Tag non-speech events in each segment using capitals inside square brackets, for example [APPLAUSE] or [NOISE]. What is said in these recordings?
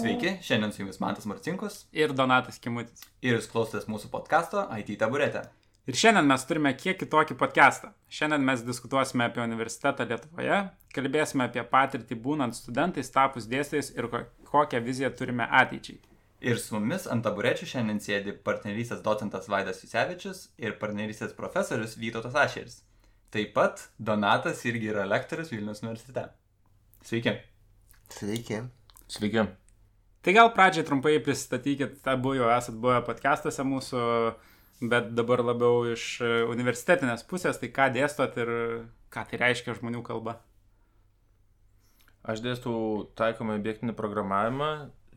Sveiki, šiandien su jumis Mantas Marcinkus ir Donatas Kimutis. ir jūs klausotės mūsų podkasto IT taburetė. Ir šiandien mes turime kiek kitokį podcastą. Šiandien mes diskutuosime apie universitetą Lietuvoje, kalbėsime apie patirtį būnant studentais, tapus dėstytojais ir ko kokią viziją turime ateičiai. Ir su mumis ant taburečių šiandien sėdi partnerystės docentas Vaidas Jusevičius ir partnerystės profesorius Vytautas Ašeris. Taip pat Donatas irgi yra lektorius Vilnius universitete. Sveiki. Sveiki. Sveiki. Tai gal pradžiai trumpai pristatykit, abu jau esat buvę podcastuose mūsų, bet dabar labiau iš e, universitetinės pusės, tai ką dėstot ir ką tai reiškia žmonių kalba. Aš dėstau taikomą objektinį programavimą,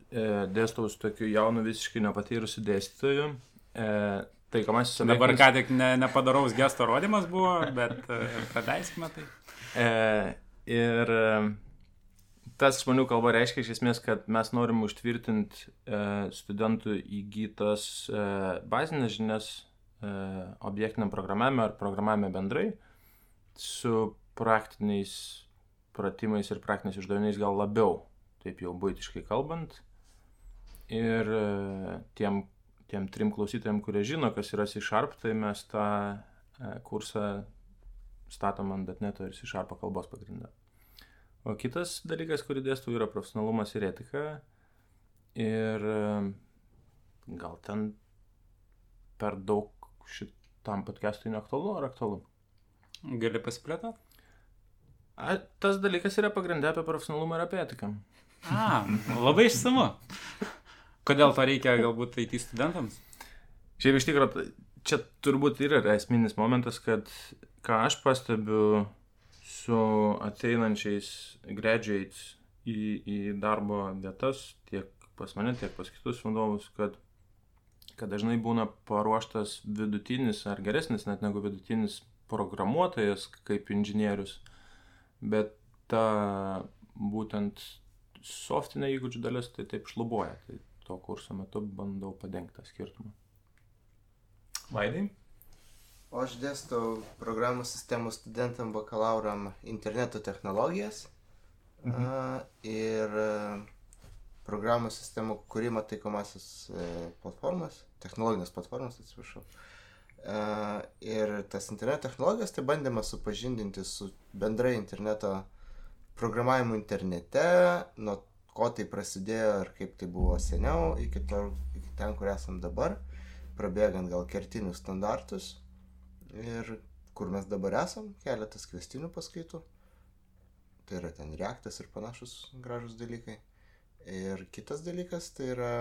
e, dėstau su tokiu jaunu visiškai nepatyrusiu dėstytoju. E, Taikomasis Dabar ką tik ne, nepadaraus gesto rodymas buvo, bet e, praleiskime tai. Ir tas žmonių kalba reiškia iš esmės, kad mes norim užtvirtinti e, studentų įgytas e, bazinės žinias e, objektiniam programavime ar programavime bendrai su praktiniais pratimais ir praktiniais uždaviniais gal labiau, taip jau būtiškai kalbant. Ir e, tiem, tiem trim klausytojams, kurie žino, kas yra C-Sharp, tai mes tą e, kursą statom ant .NET ir C-Sharp kalbos pagrindą. O kitas dalykas, kurį dėstau, yra profesionalumas ir etika. Ir e, gal ten per daug šitam podcast'ui neaktualu ar aktualu? Gali pasiplėtoti? A, tas dalykas yra pagrindę apie profesionalumą ir apie etiką. A, labai išsamu. Kodėl to reikia galbūt IT studentams? Šiaip iš tikrųjų, čia turbūt yra esminis momentas, kad ką aš pastebiu su ateinančiais graduates į, į darbo vietas, tiek pas mane, tiek pas kitus vadovus, kad, kad dažnai būna paruoštas vidutinis ar geresnis net negu vidutinis programuotojas kaip inžinierius, bet ta būtent softinė įgūdžių dalis tai taip šlubuoja. Tai to kurso metu bandau padengti tą skirtumą. Vaidai? O aš dėstau programų sistemų studentam bakalauram interneto technologijas mhm. a, ir a, programų sistemų kūrimo taikomasis e, platformas, technologinės platformas, atsiprašau. A, ir tas interneto technologijas tai bandymas supažindinti su bendrai interneto programavimu internete, nuo ko tai prasidėjo ir kaip tai buvo seniau, iki, to, iki ten, kur esam dabar, prabėgant gal kertinius standartus ir kur mes dabar esam, keletas kvestinių paskaitų. Tai yra ten reaktas ir panašus gražus dalykai. Ir kitas dalykas tai yra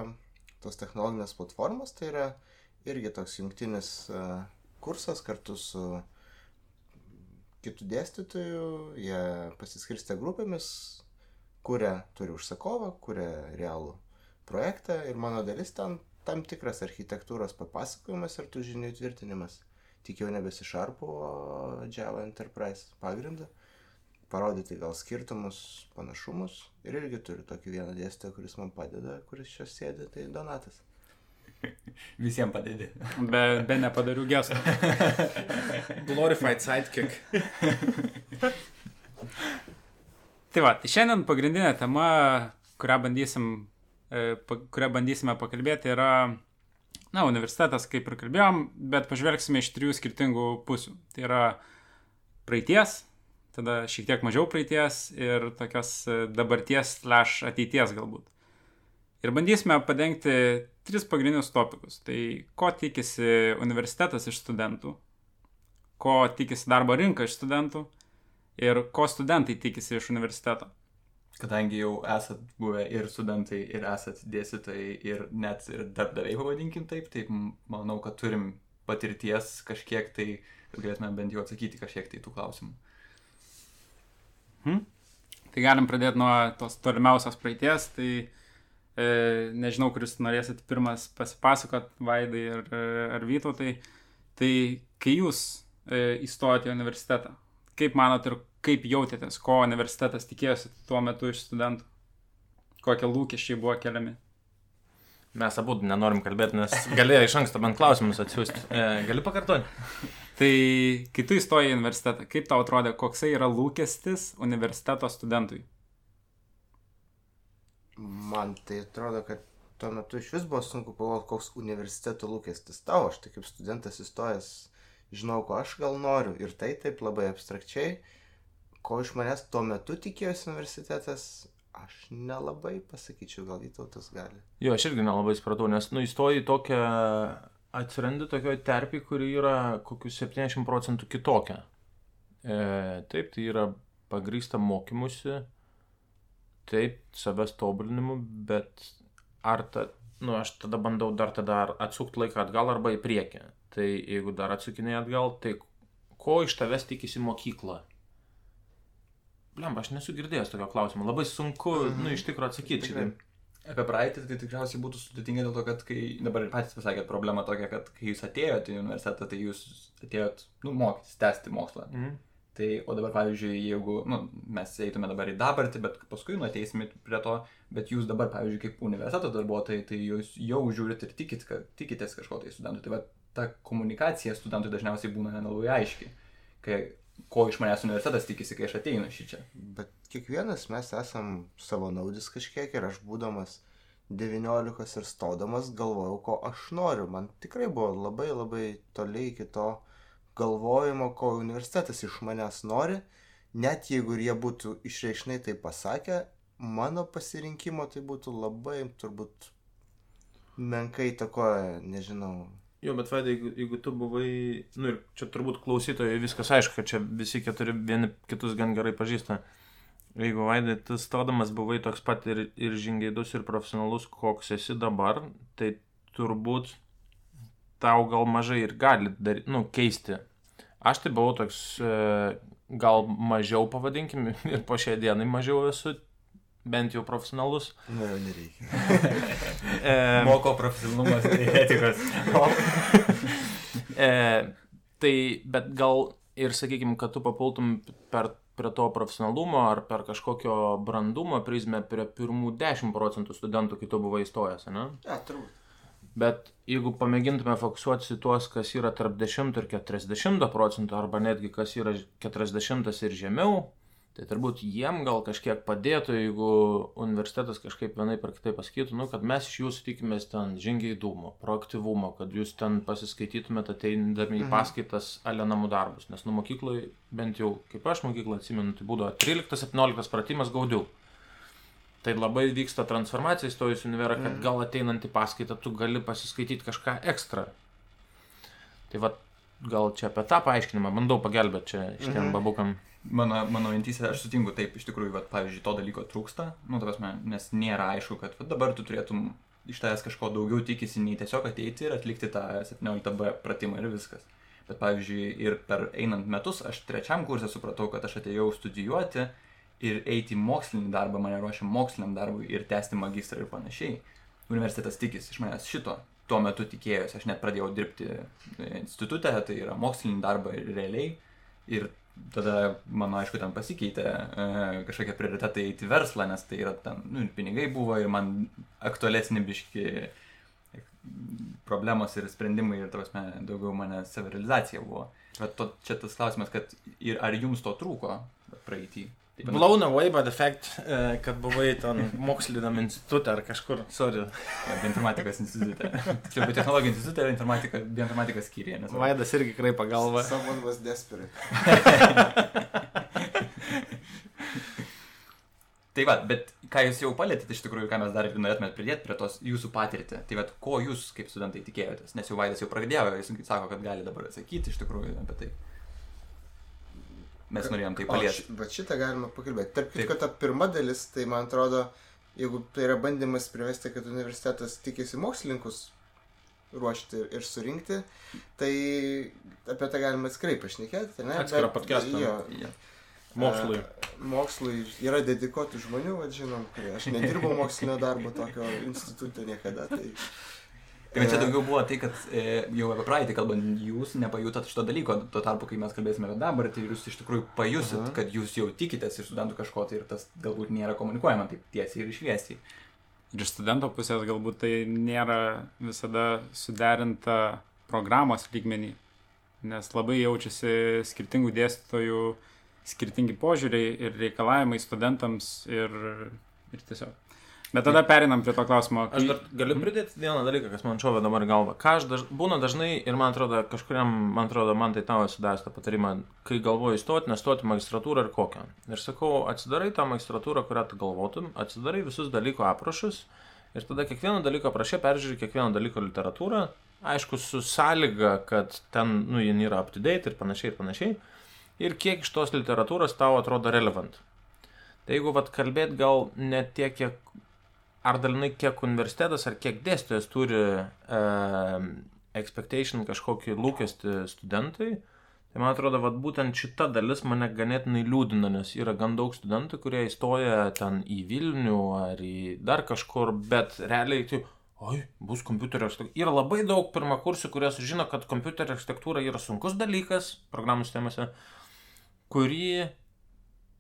tos technologinės platformos, tai yra irgi toks jungtinis uh, kursas kartu su kitų dėstytojų, jie pasiskirstė grupėmis, kuria turi užsakovą, kuria realų projektą ir mano dalis ten tam tikras architektūros papasakojimas ir tų žinių tvirtinimas. Tik jau nebesišarpo Java Enterprise pagrindą, parodyti gal skirtumus, panašumus ir irgi turiu tokį vieną dėstytoją, kuris man padeda, kuris čia sėdi, tai Donatas. [LAUGHS] Visiems padedi. [LAUGHS] Be, be nepadarių gestų. [LAUGHS] Glorified sidekick. Tai va, tai šiandien pagrindinė tema, kurią, bandysim, e, kurią bandysime pakalbėti, yra, na, universitetas, kaip ir kalbėjom, bet pažvelgsime iš trijų skirtingų pusių. Tai yra praeities, tada šiek tiek mažiau praeities ir tokios e, dabarties slash ateities galbūt. Ir bandysime padengti tris pagrindinius topikus. Tai ko tikisi universitetas iš studentų, ko tikisi darbo rinka iš studentų ir ko studentai tikisi iš universiteto. Kadangi jau esat buvę ir studentai, ir esat dėstytojai, ir net ir darbdaviai, pavadinkim taip, tai manau, kad turim patirties kažkiek tai, kad galėtume bent jau atsakyti kažkiek tai tų klausimų. Hmm? Tai galim pradėti nuo tos tolimiausios praeities, tai e, nežinau, kuris norėsit pirmas pasipasakot, Vaidai ar, ar Vytautai, tai kai jūs e, įstojate į universitetą, kaip manot ir kaip jautėtės, ko universitetas tikėjosi tuo metu iš studentų? Kokie lūkesčiai buvo keliami? Mes abu nenorim kalbėti, nes galėjo iš anksto bent klausimus atsiųsti. E, gali pakartoti? Tai kai tu įstojai į universitetą, kaip tau atrodė, koksai yra lūkestis universiteto studentui? Man tai atrodo, kad tuo metu iš vis buvo sunku pagalvoti, koks universiteto lūkestis tavo. Aš tai kaip studentas įstojęs žinau, ko aš gal noriu. Ir tai taip labai abstrakčiai, ko iš manęs tuo metu tikėjosi universitetas, aš nelabai pasakyčiau, gal Vytautas gali. Jo, aš irgi nelabai supratau, nes nu įstoji tokią, atsirandi tokioje terpį, kuri yra kokius 70 procentų kitokia. E, taip, tai yra pagrįsta mokymusi, taip, savęs tobulinimu, bet ar ta, nu, aš tada bandau dar tada atsukti laiką atgal arba į priekį. Tai jeigu dar atsukinėjai atgal, tai ko iš tavęs tikisi mokykla? Blem, aš nesu girdėjęs tokio klausimo. Labai sunku, mm. nu, iš tikrųjų atsakyti šitai. Apie praeitį tai tikriausiai būtų sudėtinga dėl to, kad kai dabar ir patys pasakėt problema tokia, kad kai jūs atėjote į universitetą, tai jūs atėjot, nu, mokytis, tęsti mokslą. Mm. Tai, o dabar, pavyzdžiui, jeigu, nu, mes eitume dabar į dabartį, bet paskui, nu, ateisime prie to, bet jūs dabar, pavyzdžiui, kaip universiteto darbuotojai, tai jūs jau žiūrit ir tikit, kad, tikitės kažko tai studentų. Tai va, ta komunikacija studentui dažniausiai būna nelabai aiški, kai, ko iš manęs universitetas tikisi, kai aš ateinu šį čia. Bet kiekvienas mes esam savanaudis kažkiek ir aš būdamas 19 ir stodamas galvojau, ko aš noriu. Man tikrai buvo labai labai toliai iki to galvojimo, ko universitetas iš manęs nori. Net jeigu ir jie būtų išreišnai tai pasakę, mano pasirinkimo tai būtų labai turbūt menkai takoja, nežinau, Jo, bet Vaidai, jeigu, jeigu tu buvai, nu ir čia turbūt klausytojai viskas aišku, kad čia visi keturi vieni kitus gan gerai pažįsta. Jeigu Vaidai, tu stodamas buvai toks pat ir, ir žingeidus, ir profesionalus, koks esi dabar, tai turbūt tau gal mažai ir gali dar, nu, keisti. Aš tai buvau toks, e, gal mažiau pavadinkim, [LAUGHS] ir po šiai dienai mažiau esu bent jau profesionalus. Na, jau nereikia. [LAUGHS] e, Moko profesionalumas ir etikos. [LAUGHS] e, tai, bet gal ir sakykime, kad tu papultum per, prie to profesionalumo ar per kažkokio brandumo prizmę prie pirmų 10 procentų studentų, kai tu buvai įstojęs, ne? Ja, turbūt. Bet jeigu pamėgintume fokusuotis į tuos, kas yra tarp 10 ir 40 procentų, arba netgi kas yra 40 ir žemiau, Tai turbūt jiem gal kažkiek padėtų, jeigu universitetas kažkaip vienai per kitaip pasakytų, nu, kad mes iš jūsų tikimės ten žingeidumo, proaktyvumo, kad jūs ten pasiskaitytumėte ateindami mhm. į paskaitas ale namų darbus. Nes nu mokykloje, bent jau kaip aš mokyklą atsimenu, tai būdavo 13-17 pratimas gaudių. Tai labai vyksta transformacija įstojus univerą, kad mhm. gal ateinant į paskaitą tu gali pasiskaityti kažką ekstra. Tai va, gal čia apie tą paaiškinimą bandau pagelbėti čia šitiem mhm. babukam mano, mano mintysė, aš sutinku, taip, iš tikrųjų, vat, pavyzdžiui, to dalyko trūksta, nu, tavas, nes nėra aišku, kad vat, dabar tu turėtum iš tavęs kažko daugiau tikisi, nei tiesiog ateiti ir atlikti tą 17b pratimą ir viskas. Bet, pavyzdžiui, ir per einant metus, aš trečiam kursė supratau, kad aš atėjau studijuoti ir eiti mokslinį darbą, mane ruošia moksliniam darbui ir tęsti magistrą ir panašiai. Universitetas tikisi iš manęs šito. Tuo metu tikėjosi, aš net pradėjau dirbti institutę, tai yra mokslinį darbą realiai. Ir tada mano, aišku, ten pasikeitė e, kažkokie prioritetai eiti verslą, nes tai yra ten, nu, pinigai buvo ir man aktualesni biški problemos ir sprendimai ir, tavasme, daugiau mane savirealizacija buvo. Bet to, čia tas klausimas, kad ir ar jums to trūko praeitį? Blown away by the fact, uh, kad buvai ten mokslinam institutė ar kažkur, sorry. Bioinformatikos institutė. Čia biotechnologijų institutė, informatika, bioinformatikos skyriuje. Nes... Vaidas irgi tikrai pagalba. Someone was desperate. [LAUGHS] tai va, bet ką jūs jau palėtėte iš tikrųjų, ką mes dar norėtumėt pridėti prie tos jūsų patirtį. Tai va, ko jūs kaip studentai tikėjotės? Nes jau Vaidas jau pradėjo, jis sako, kad gali dabar atsakyti iš tikrųjų apie tai mes norėjom tai paliesti. Bet šitą galima pakalbėti. Tarp kitko, ta pirma dalis, tai man atrodo, jeigu tai yra bandymas privesti, kad universitetas tikisi mokslininkus ruošti ir surinkti, tai apie tai galima atskirai pašnekėti, ne? Atskirą podcastą. Jo. Ja. Mokslui. Mokslui yra dedikuotų žmonių, vadžinom, kai aš nedirbau mokslinio darbo tokio instituto niekada. Tai... Tai čia daugiau buvo tai, kad e, jau apie praeitį kalbant, jūs nepajutot šito dalyko, tuo tarpu, kai mes kalbėsime apie dabartį, tai jūs iš tikrųjų pajusit, -huh. kad jūs jau tikitės iš studentų kažko tai ir tas galbūt nėra komunikuojama taip tiesiai ir išviesiai. Ir iš studento pusės galbūt tai nėra visada suderinta programos lygmenį, nes labai jaučiasi skirtingų dėstytojų skirtingi požiūriai ir reikalavimai studentams ir, ir tiesiog. Bet tada perinam prie to klausimo. Aš dar galiu pridėti vieną dalyką, kas man šovė dabar galvą. Ką aš daž... būna dažnai ir man atrodo, kažkuriam, man atrodo, man tai tavo sudavęs tą patarimą, kai galvoju įstoti, nestoti magistratūrą ir kokią. Ir sakau, atsidarai tą magistratūrą, kurią tu galvotum, atsidarai visus dalyko aprašus ir tada kiekvieno dalyko aprašė peržiūri kiekvieno dalyko literatūrą, aišku, su sąlyga, kad ten, nu, jie yra up to date ir panašiai ir panašiai. Ir kiek iš tos literatūros tau atrodo relevant. Tai jeigu vat kalbėt gal ne tiek, kiek ar dalinai kiek universitetas, ar kiek dėstytojas turi uh, expectation kažkokį lūkestį studentui, tai man atrodo, kad būtent šita dalis mane ganėtinai liūdina, nes yra gan daug studentų, kurie įstoja ten į Vilnių ar į dar kažkur, bet realiai tai, oi, bus kompiuterio architektūra. Yra labai daug pirmakursių, kurie sužino, kad kompiuterio architektūra yra sunkus dalykas programų sistemose, kurį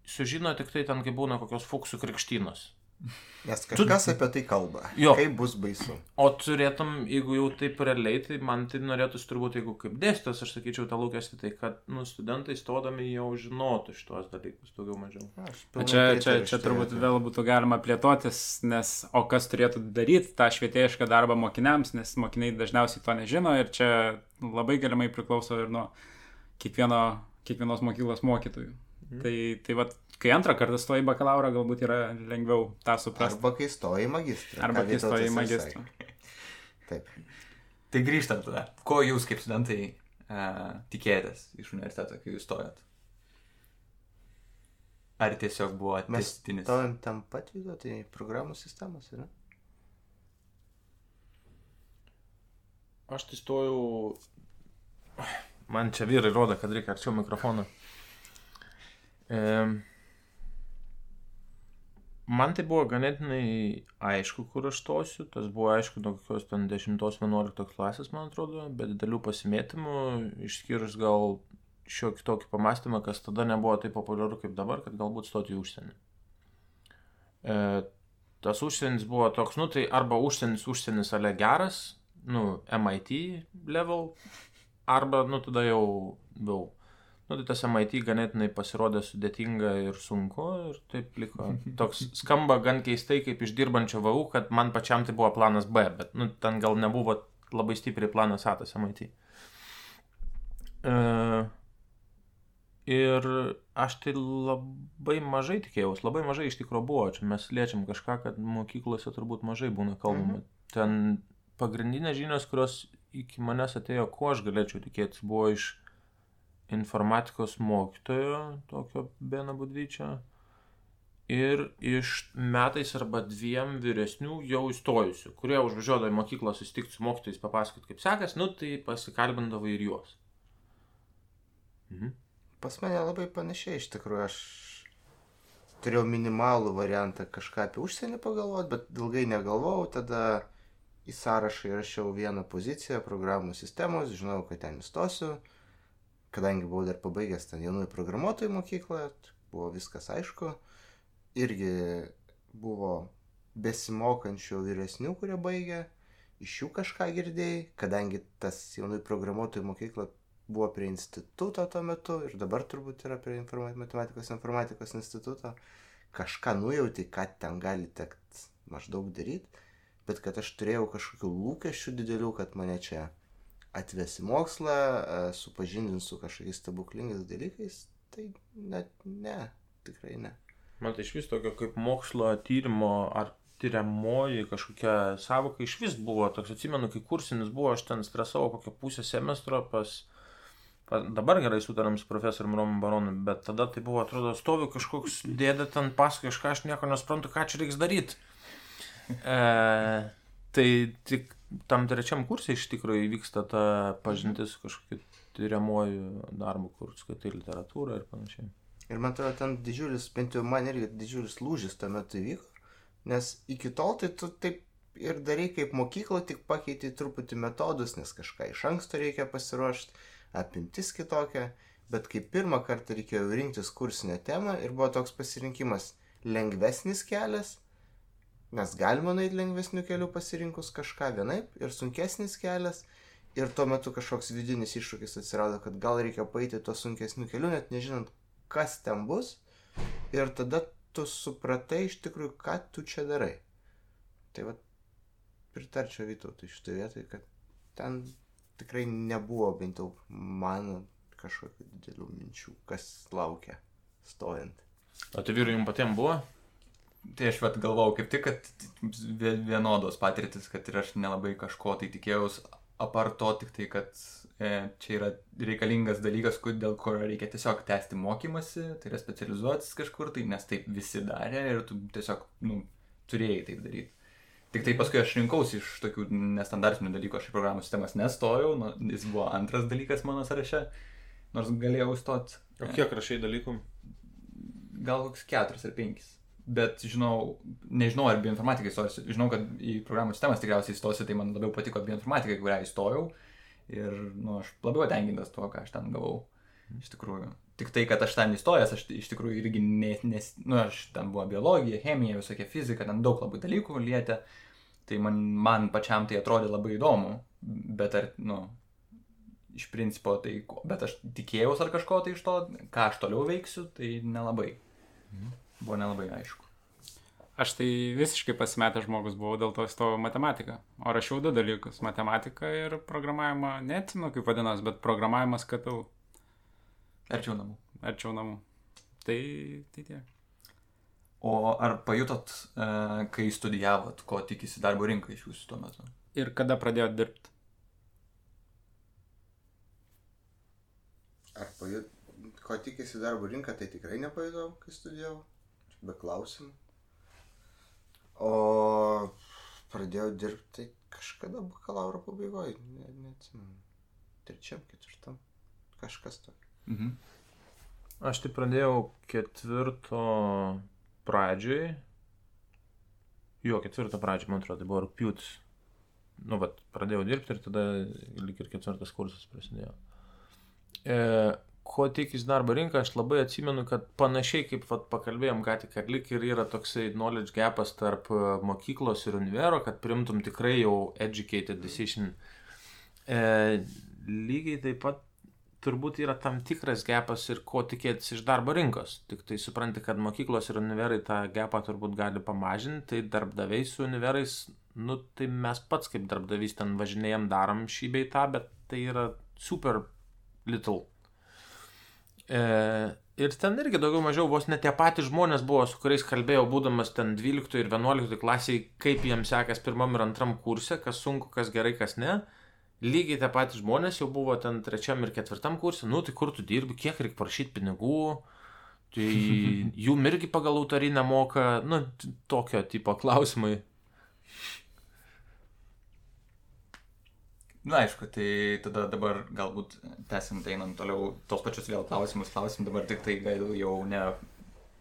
sužino tik tai ten, kai būna kokios fuksų krikštynos. Nes kažkas tu... apie tai kalba. Jo. Kaip bus baisu. O turėtum, jeigu jau taip realiai, tai man tai norėtųsi turbūt, jeigu kaip dėstytas, aš sakyčiau tą lūkestį, tai kad nu, studentai stodami jau žinotų šitos dalykus daugiau mažiau. Aš Čia, čia, čia šitai turbūt vėl būtų galima plėtotis, nes o kas turėtų daryti tą švietėjišką darbą mokiniams, nes mokiniai dažniausiai to nežino ir čia labai galimai priklauso ir nuo kiekvieno, kiekvienos mokyklos mokytojų. Mhm. Tai, tai vat, kai antrą kartą stoji į bakalauro, galbūt yra lengviau tą suprasti. Arba kai stoji į magistrą. Arba kai stoji magistrą. [LAUGHS] Taip. Tai grįžtant tada. Ko jūs kaip studentai uh, tikėjotės iš universiteto, kai jūs stojot? Ar tiesiog buvo Mes testinis? stojam tam pat vidu, tai programų sistemos yra. Aš tai stojau. Man čia vyrai rodo, kad reikia arčiau mikrofoną. E, man tai buvo ganėtinai aišku, kur aš stosiu. Tas buvo aišku nuo kokios ten 10-11 klasės, man atrodo, bet didelių pasimėtimų, išskyrus gal šiokį tokį pamastymą, kas tada nebuvo taip populiaru kaip dabar, kad galbūt stoti į užsienį. E, tas užsienis buvo toks, nu tai arba užsienis, užsienis ale geras, nu, MIT level, arba, nu, tada jau, jau. Nu, tai tas MIT ganėtinai pasirodė sudėtinga ir sunku ir taip liko. [LAUGHS] Toks skamba gan keistai kaip iš dirbančio VAU, kad man pačiam tai buvo planas B, bet, nu, ten gal nebuvo labai stipriai planas A tas MIT. E, ir aš tai labai mažai tikėjausi, labai mažai iš tikrųjų buvo. Čia mes liečiam kažką, kad mokyklose turbūt mažai būna kalbama. Mhm. Ten pagrindinės žinios, kurios iki manęs atėjo, ko aš galėčiau tikėtis, buvo iš informatikos mokytojo, tokio Beno Budvyčio, ir iš metais arba dviem vyresnių jau įstojusių, kurie užvažiuodavo į mokyklą susitikti su mokytojais, papasakoti, kaip sekas, nu tai pasikalbindavo ir juos. Mhm. Pas mane labai panašiai iš tikrųjų. Aš turėjau minimalų variantą kažką apie užsienį pagalvoti, bet ilgai negalvojau. Tada į sąrašą įrašiau vieną poziciją programų sistemos, žinau, kad ten įstosiu. Kadangi buvau dar pabaigęs ten jaunųjų programuotojų mokyklą, buvo viskas aišku. Irgi buvo besimokančių vyresnių, kurie baigė. Iš jų kažką girdėjai, kadangi tas jaunųjų programuotojų mokykla buvo prie instituto tuo metu ir dabar turbūt yra prie informa matematikos informatikos instituto. Kažką nujauti, ką ten gali tekt maždaug daryti, bet kad aš turėjau kažkokių lūkesčių didelių, kad mane čia atves į mokslą, e, supažindins su kažkokiais stebuklingais dalykais, tai net ne, tikrai ne. Man tai iš vis tokio kaip mokslo tyrimo ar tyriamoji kažkokia savoka iš vis buvo. Toks atsimenu, kai kursinis buvo, aš ten stresavau kokią pusę semestro pas... dabar gerai sutarėm su profesoriumi Romu Baronu, bet tada tai buvo, atrodo, stovi kažkoks dėdė ten pasakoja kažką, aš nieko nesprantu, ką čia reiks daryti. E, tai tik tam trečiam kursai iš tikrųjų įvyksta ta pažintis su kažkokiu tyriamuoju darbu, kur skaitai literatūrą ir panašiai. Ir man atrodo, ten didžiulis, bent jau man irgi didžiulis lūžis tuo metu įvyko, nes iki tol tai tu taip ir darai kaip mokyklo, tik pakeiti truputį metodus, nes kažką iš anksto reikia pasiruošti, apimtis kitokia, bet kai pirmą kartą reikėjo rinktis kursinę temą ir buvo toks pasirinkimas lengvesnis kelias, nes galima nueiti lengvesnių kelių pasirinkus kažką vienaip ir sunkesnis kelias. Ir tuo metu kažkoks vidinis iššūkis atsirado, kad gal reikia paeiti tuo sunkesniu keliu, net nežinant, kas ten bus. Ir tada tu supratai iš tikrųjų, ką tu čia darai. tai va, pritarčiau Vytautui šitoje vietoje, kad ten tikrai nebuvo bent jau mano kažkokių didelių minčių, kas laukia stojant. O tai vyrai jums patiems buvo? Tai aš vat galvau kaip tik, kad vie- vienodos patirtis, kad ir aš nelabai kažko tai tikėjausi, apart to tik tai, kad e, čia yra reikalingas dalykas, kur- dėl kurio reikia tiesiog tęsti mokymasi, tai yra specializuotis kažkur tai, nes taip visi darė ir tu tiesiog, nu, turėjai taip daryti. Tik tai paskui aš rinkausi iš tokių nestandartinių dalykų, aš į programų sistemas nestojau, nu, jis buvo antras dalykas mano sąraše, nors galėjau stoti O kiek rašai dalykų? gal koks keturis ar penkis. Bet žinau, nežinau, ar bioinformatikai įstosiu. Žinau, kad į programų sistemas tikriausiai įstosiu, tai man labiau patiko bioinformatika, į kurią įstojau. Ir, nu, aš labiau tenkintas tuo, ką aš ten gavau. Iš tikrųjų. Tik tai, kad aš ten įstojęs, aš iš tikrųjų irgi, nes, nes nu, aš ten buvo biologija, chemija, visokia fizika, ten daug labai dalykų lietė. Tai man, man pačiam tai atrodė labai įdomu. Bet ar, nu, iš principo, tai, bet aš tikėjausi ar kažko tai iš to, ką aš toliau veiksiu, tai nelabai. Buvo nelabai aišku. Aš tai visiškai pasimetęs žmogus buvau, dėl to įstojau matematiką. O rašiau du dalykus - matematiką ir programavimą. Neatsimenu, kaip vadinas, bet programavimas KTU. Arčiau namų. Arčiau namų. Tai, tai tiek. O ar pajutot, e, kai studijavot, ko tikisi darbo rinka iš jūsų tuo metu? Ir kada pradėjot dirbti? Ar pajut, ko tikisi darbo rinka, tai tikrai nepajutau, kai studijavau. Be klausimų. O pradėjau dirbti kažkada bakalauro pabaigoje, ne, neatsimenu. Trečiam, ketvirtam. Kažkas to. Mhm. Aš tai pradėjau ketvirto pradžioj. Jo, ketvirto pradžioj, man atrodo, tai buvo rūpjūtis. Nu, bet pradėjau dirbti ir tada lik ir ketvirtas kursas prasidėjo. E, ko tikis darbo rinka, aš labai atsimenu, kad panašiai kaip vat, pakalbėjom ką tik, kad lik ir yra toksai knowledge gapas tarp e, mokyklos ir univero, kad primtum tikrai jau educated decision. E, lygiai taip pat turbūt yra tam tikras gepas ir ko tikėtis iš darbo rinkos. Tik tai supranti, kad mokyklos ir univerai tą gepą turbūt gali pamažinti, tai darbdaviai su univerais, nu tai mes pats kaip darbdavys ten važinėjom, darom šį bei tą, bet tai yra super little. E, ir ten irgi daugiau mažiau vos net tie patys žmonės buvo, su kuriais kalbėjau, būdamas ten 12 ir 11 klasiai, kaip jiems sekas pirmam ir antram kurse, kas sunku, kas gerai, kas ne. Lygiai tie patys žmonės jau buvo ten trečiam ir ketvirtam kursui, nu tai kur tu dirbi, kiek reikia prašyti pinigų, tai [LAUGHS] jų irgi pagal autorinę moka, nu tokio tipo klausimai. Na, aišku, tai tada dabar galbūt tęsiant einant toliau tos pačius vėl klausimus klausim, dabar tik tai gal jau ne,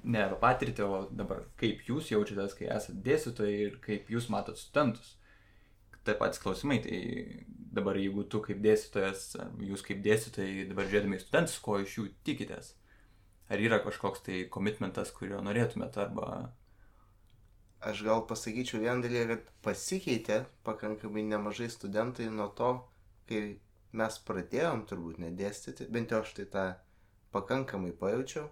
ne apie patirtį, o dabar kaip jūs jaučiatės, kai esate dėstytojai ir kaip jūs matot studentus. Tai patys klausimai, tai dabar jeigu tu kaip dėstytojas, jūs kaip dėstytojai dabar žiūrėdami į studentus, ko iš jų tikitės? Ar yra kažkoks tai komitmentas, kurio norėtumėt, arba... Aš gal pasakyčiau vieną dalyką, kad pasikeitė pakankamai nemažai studentai nuo to, kai mes pradėjom turbūt nedėstyti, bent jau aš tai tą pakankamai pajaučiau,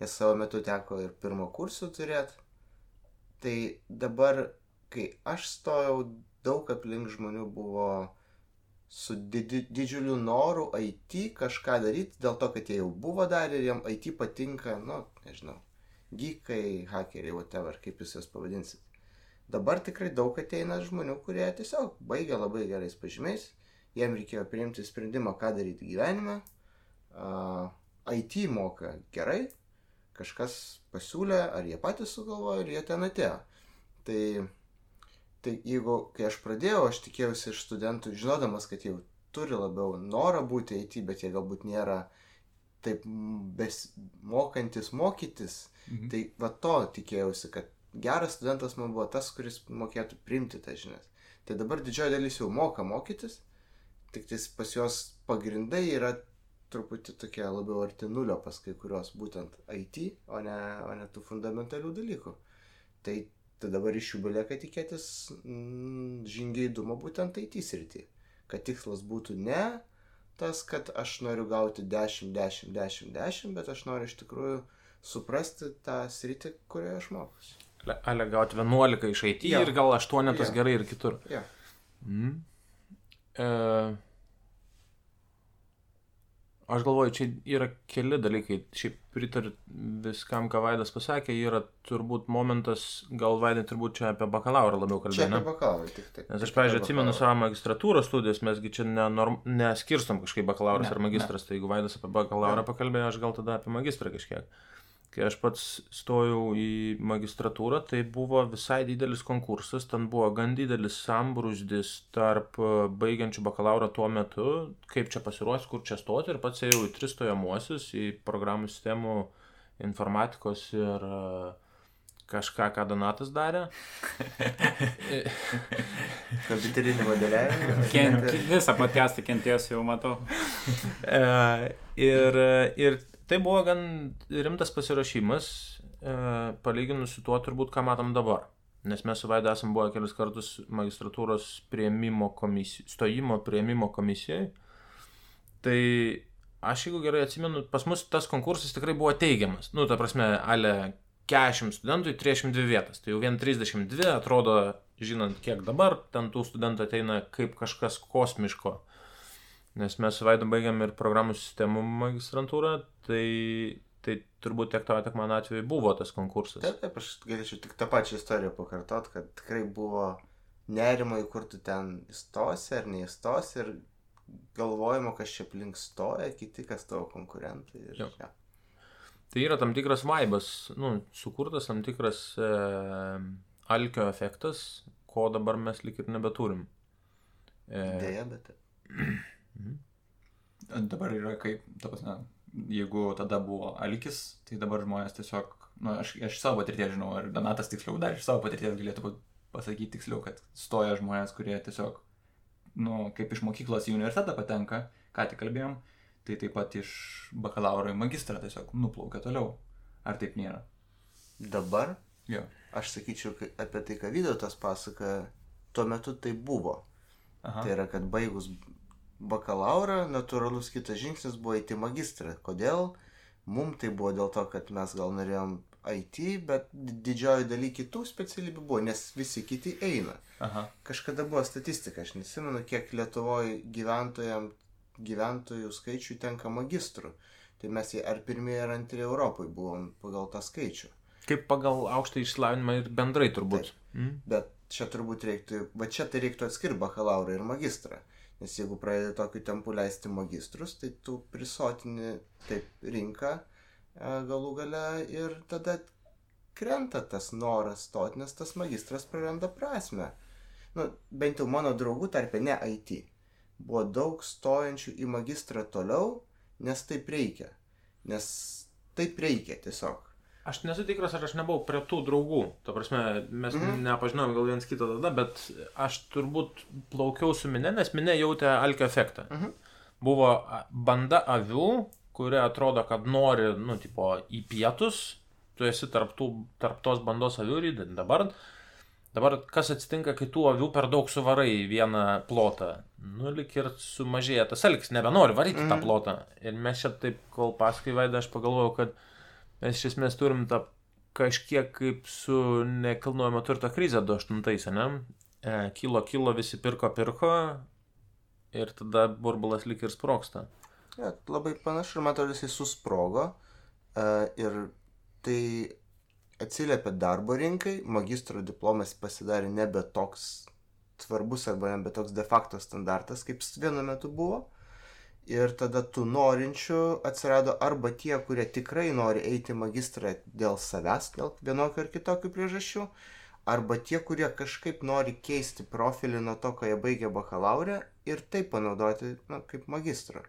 nes savo metu teko ir pirmo kursų turėti. Tai dabar, kai aš stojau, daug aplink žmonių buvo su didi, didžiuliu noru IT kažką daryti, dėl to, kad jie jau buvo darę ir jiem IT patinka, nu, nežinau, geekai, hakeriai, whatever, kaip jūs jas pavadinsit. Dabar tikrai daug ateina žmonių, kurie tiesiog baigia labai gerais pažymiais, jiem reikėjo priimti sprendimą, ką daryti gyvenime, uh, IT moka gerai, kažkas pasiūlė, ar jie patys sugalvojo, ir jie ten atėjo. Tai, tai jeigu, kai aš pradėjau, aš tikėjausi iš studentų, žinodamas, kad jau turi labiau norą būti IT, bet jie galbūt nėra taip besmokantis mokytis, Mhm. Tai va to tikėjausi, kad geras studentas man buvo tas, kuris mokėtų priimti tas žinias. Tai dabar didžioji dalis jau moka mokytis, tik tais pas juos pagrindai yra truputį tokie labiau arti nulio pas kai kurios būtent IT, o ne, o ne tų fundamentalių dalykų. Tai, tai dabar iš jų belieka tikėtis mm, žingeidumo būtent IT srity. Kad tikslas būtų ne tas, kad aš noriu gauti 10, 10, 10, 10, bet aš noriu iš tikrųjų suprasti tą sritį, kurioje aš mokusi. ale- gauti 11 iš IT Jo. ir gal 8 tas Jo. gerai ir kitur. Jo. Mm. E, aš galvoju, čia yra keli dalykai. Šiaip pritariu viskam, ką Vaidas pasakė, yra turbūt momentas, gal Vaidai turbūt čia apie bakalaurą labiau Čia kalbėjo. apie ne? bakalaurą tik tai. Nes aš, pavyzdžiui, apie atsimenu savo magistratūros studijas, mesgi čia nenorm, neskirstom kažkaip bakalauras Ne, ar magistras, tai jeigu Vaidas apie bakalaurą Ne. pakalbėjo, aš gal tada apie magistrą kažkiek. Kai aš pats stojau į magistratūrą, tai buvo visai didelis konkursas, ten buvo gan didelis sambrūzdis tarp e, baigiančių bakalaurą tuo metu, kaip čia pasiruošti, kur čia stoti ir pats ėjau į tris stojamuosius, į programų sistemų informatikos ir e, kažką, ką Donatas darė. [LAUGHS] Kompiuterinį modeliavimą. Ken, visą podcastą kentėsiu, jau matau. E, ir, ir tai buvo gan rimtas pasirašymas, e, palyginus su tuo turbūt, ką matom dabar. Nes mes su Vaida esam buvę kelis kartus magistratūros prieimimo komisijoje, stojimo prieimimo komisijoje. Tai aš, jeigu gerai atsimenu, pas mus tas konkursas tikrai buvo teigiamas. Nu, ta prasme, ale 40 studentų į 32 vietas. Tai jau vien 32 atrodo, žinant, kiek dabar ten tų studentų ateina kaip kažkas kosmiško. Nes mes su Vaidu baigiam ir programų sistemų magistrantūrą, tai, tai turbūt tiek tavo, tiek mano atveju buvo tas konkursas. Taip, taip, aš galėčiau tik tą pačią istoriją pakartot, kad tikrai buvo nerimo, į kur tu ten įstosi ar neįstosi ir galvojimo, kas čia aplink stoja, kiti, kas tavo konkurentai. Ir, ja. Tai yra tam tikras vaibas, nu, sukurtas tam tikras e, alkio efektas, ko dabar mes lik ir nebeturim. E, Deja, bet taip. Dabar yra kaip, ta prasme, jeigu tada buvo alkis, tai dabar žmonės tiesiog, na, nu, aš, aš savo patirties žinau, ar Donatas tiksliau dar iš savo patirties galėtų pa- pasakyti tiksliau, kad stoja žmonės, kurie tiesiog, nu, kaip iš mokyklos į universitetą patenka, ką tik kalbėjom, tai taip pat iš bakalauro į magistrą tiesiog nuplaukia toliau. Ar taip nėra? Dabar Jo. aš sakyčiau kad apie tai, ką Vydotas pasaka, tuo metu tai buvo. Aha. Tai yra, kad baigus bakalaurą, natūralus kitas žingsnis buvo eiti magistrą. Kodėl? Mums tai buvo dėl to, kad mes gal norėjom IT, bet didžioji daly kitų specialybių buvo, nes visi kiti eina. Aha. Kažkada buvo statistika, aš nesimenu, kiek Lietuvoje gyventojam, gyventojų skaičių tenka magistrų. Tai mes ar pirmieji, ar antri Europoje buvom pagal tą skaičių. kaip pagal aukštą išsilavinimą ir bendrai turbūt. Mm? Bet čia turbūt reiktų, va čia tai reiktų atskirti bakalaurą ir magistrą. Nes jeigu pradedi tokiu tempu leisti magistrus, tai tu prisotini taip rinką e, galų gale ir tada krenta tas noras stoti, nes tas magistras praranda prasme. Nu, bent jau mano draugų tarpe ne IT. Buvo daug stojančių į magistrą toliau, nes taip reikia. Nes taip reikia tiesiog. Aš nesu tikras, ar aš nebuvau prie tų draugų. Ta prasme, mes mm. -hmm. nepažinojom gal viens kitą tada, bet aš turbūt plaukiau su minė, nes minė jautė alkio efektą. Mhm. Buvo a, banda avių, kurie atrodo, kad nori, nu, tipo, į pietus, tu esi tarp, tų, tarp tos bandos avių ir dabar, dabar kas atsitinka, kai tų avių per daug suvarai į vieną plotą. Nu, lik ir sumažėja tas alkis, nebenori varyti mm. tą Mhm. plotą. Ir mes čia taip, kol paskui vaidą, aš pagalvojau, kad mes iš esmės turim tą kažkiek kaip su nekilnojamo turto krize 2008, ne? E, kilo, kilo, visi pirko, pirko ir tada burbulas lik ir sproksta. Ja, labai panašu, man atrodo, jisai susprogo uh, ir tai atsiliepia darbo rinkai, magistro diplomas pasidarė nebe toks svarbus arba nebe toks de facto standartas, kaip vienu metu buvo. Ir tada tų norinčių atsirado arba tie, kurie tikrai nori eiti magistrą dėl savęs, dėl vienokių ar kitokių priežasčių, arba tie, kurie kažkaip nori keisti profilį nuo to, ką jie baigė bakalaurę ir taip panaudoti na, kaip magistrą.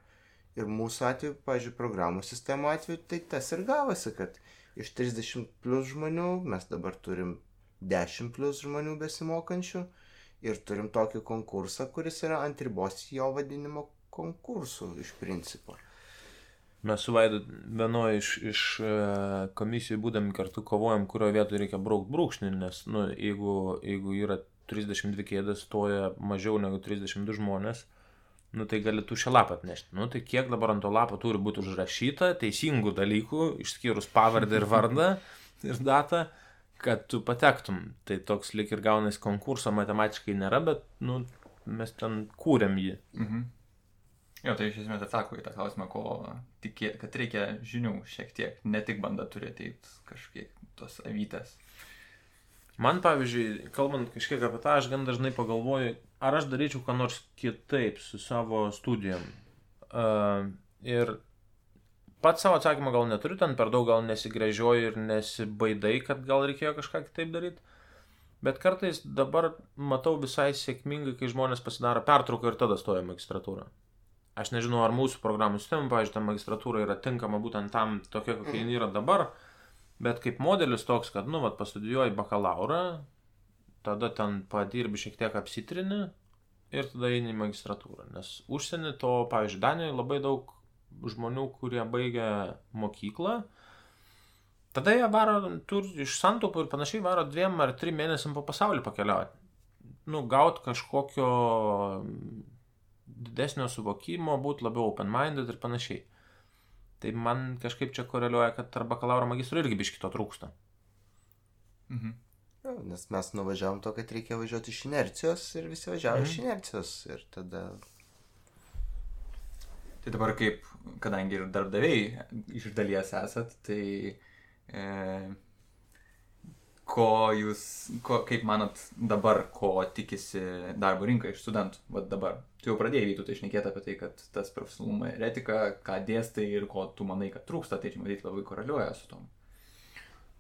Ir mūsų atveju, pažiūrėjau, programų sistemo atveju, tai tas ir gavosi, kad iš 30 plus žmonių mes dabar turim 10 plus žmonių besimokančių ir turim tokį konkursą, kuris yra ant ribos jo vadinimo konkursų iš principo. Mes su Vaidu vienoje iš, iš e, komisijų būdami kartu kovojam, kurioje vietoje reikia braukti brūkšnį, nes nu, jeigu, jeigu yra 32 kėdės, stoja mažiau negu 32 žmonės, nu tai gali tu šią lapą atnešti. Nu tai kiek dabar ant to lapo turi būti užrašyta teisingų dalykų, išskyrus pavardę ir vardą [LAUGHS] ir datą, kad tu patektum. Tai toks lik ir gaunais konkurso matematiškai nėra, bet, nu, mes ten kūrėm jį. Mhm. Jo, tai iš esmės atsako į tą klausimą, ko tikė, kad reikia žinių šiek tiek, ne tik banda turi ateiti kažkiek tos avytės. Man, pavyzdžiui, kalbant kažkiek apie tą, aš gan dažnai pagalvoju, ar aš daryčiau ką nors kitaip su savo studijom. Uh, ir pats savo atsakymą gal neturiu, ten per daug gal nesigrėžioju ir nesibaidai, kad gal reikėjo kažką kitaip daryti. Bet kartais dabar matau visai sėkmingai, kai žmonės pasidaro pertrauką ir tada stoja magistratūrą. Aš nežinau, ar mūsų programų sistema, pavyzdžiui, ta magistratūra yra tinkama būtent tam tokia, kokia jinai yra dabar, bet kaip modelis toks, kad, nu, vat, pastudijuoji bakalaurą, tada ten padirbi šiek tiek apsitrini ir tada eini į magistratūrą. Nes užsienį to, pavyzdžiui, Danijoje labai daug žmonių, kurie baigia mokyklą, tada jie varo, tur iš santopų ir panašiai varo dviem ar trim mėnesiam po pasaulį pakeliauti. Nu, gaut kažkokio didesnio suvokimo, būti labiau open-minded ir panašiai. Tai man kažkaip čia koreliuoja, kad tarp bakalauro magistro irgi biškito trūksta. Mhm. Jo, nes mes nuvažiavom to, kad reikia važiuoti iš inercijos ir visi važiavo Mhm. iš inercijos. Ir tada... Tai dabar kaip, kadangi ir darbdaviai iš dalies esat, tai e, ko jūs, ko, kaip manot dabar, ko tikisi darbo rinka iš studentų, vad dabar. Tu jau pradėjai vytų tai išnekėti apie tai, kad tas profesionalumo ir etika, ką dėstai ir ko tu manai, kad trūksta, tai čia matyti labai koreliuoja su tom.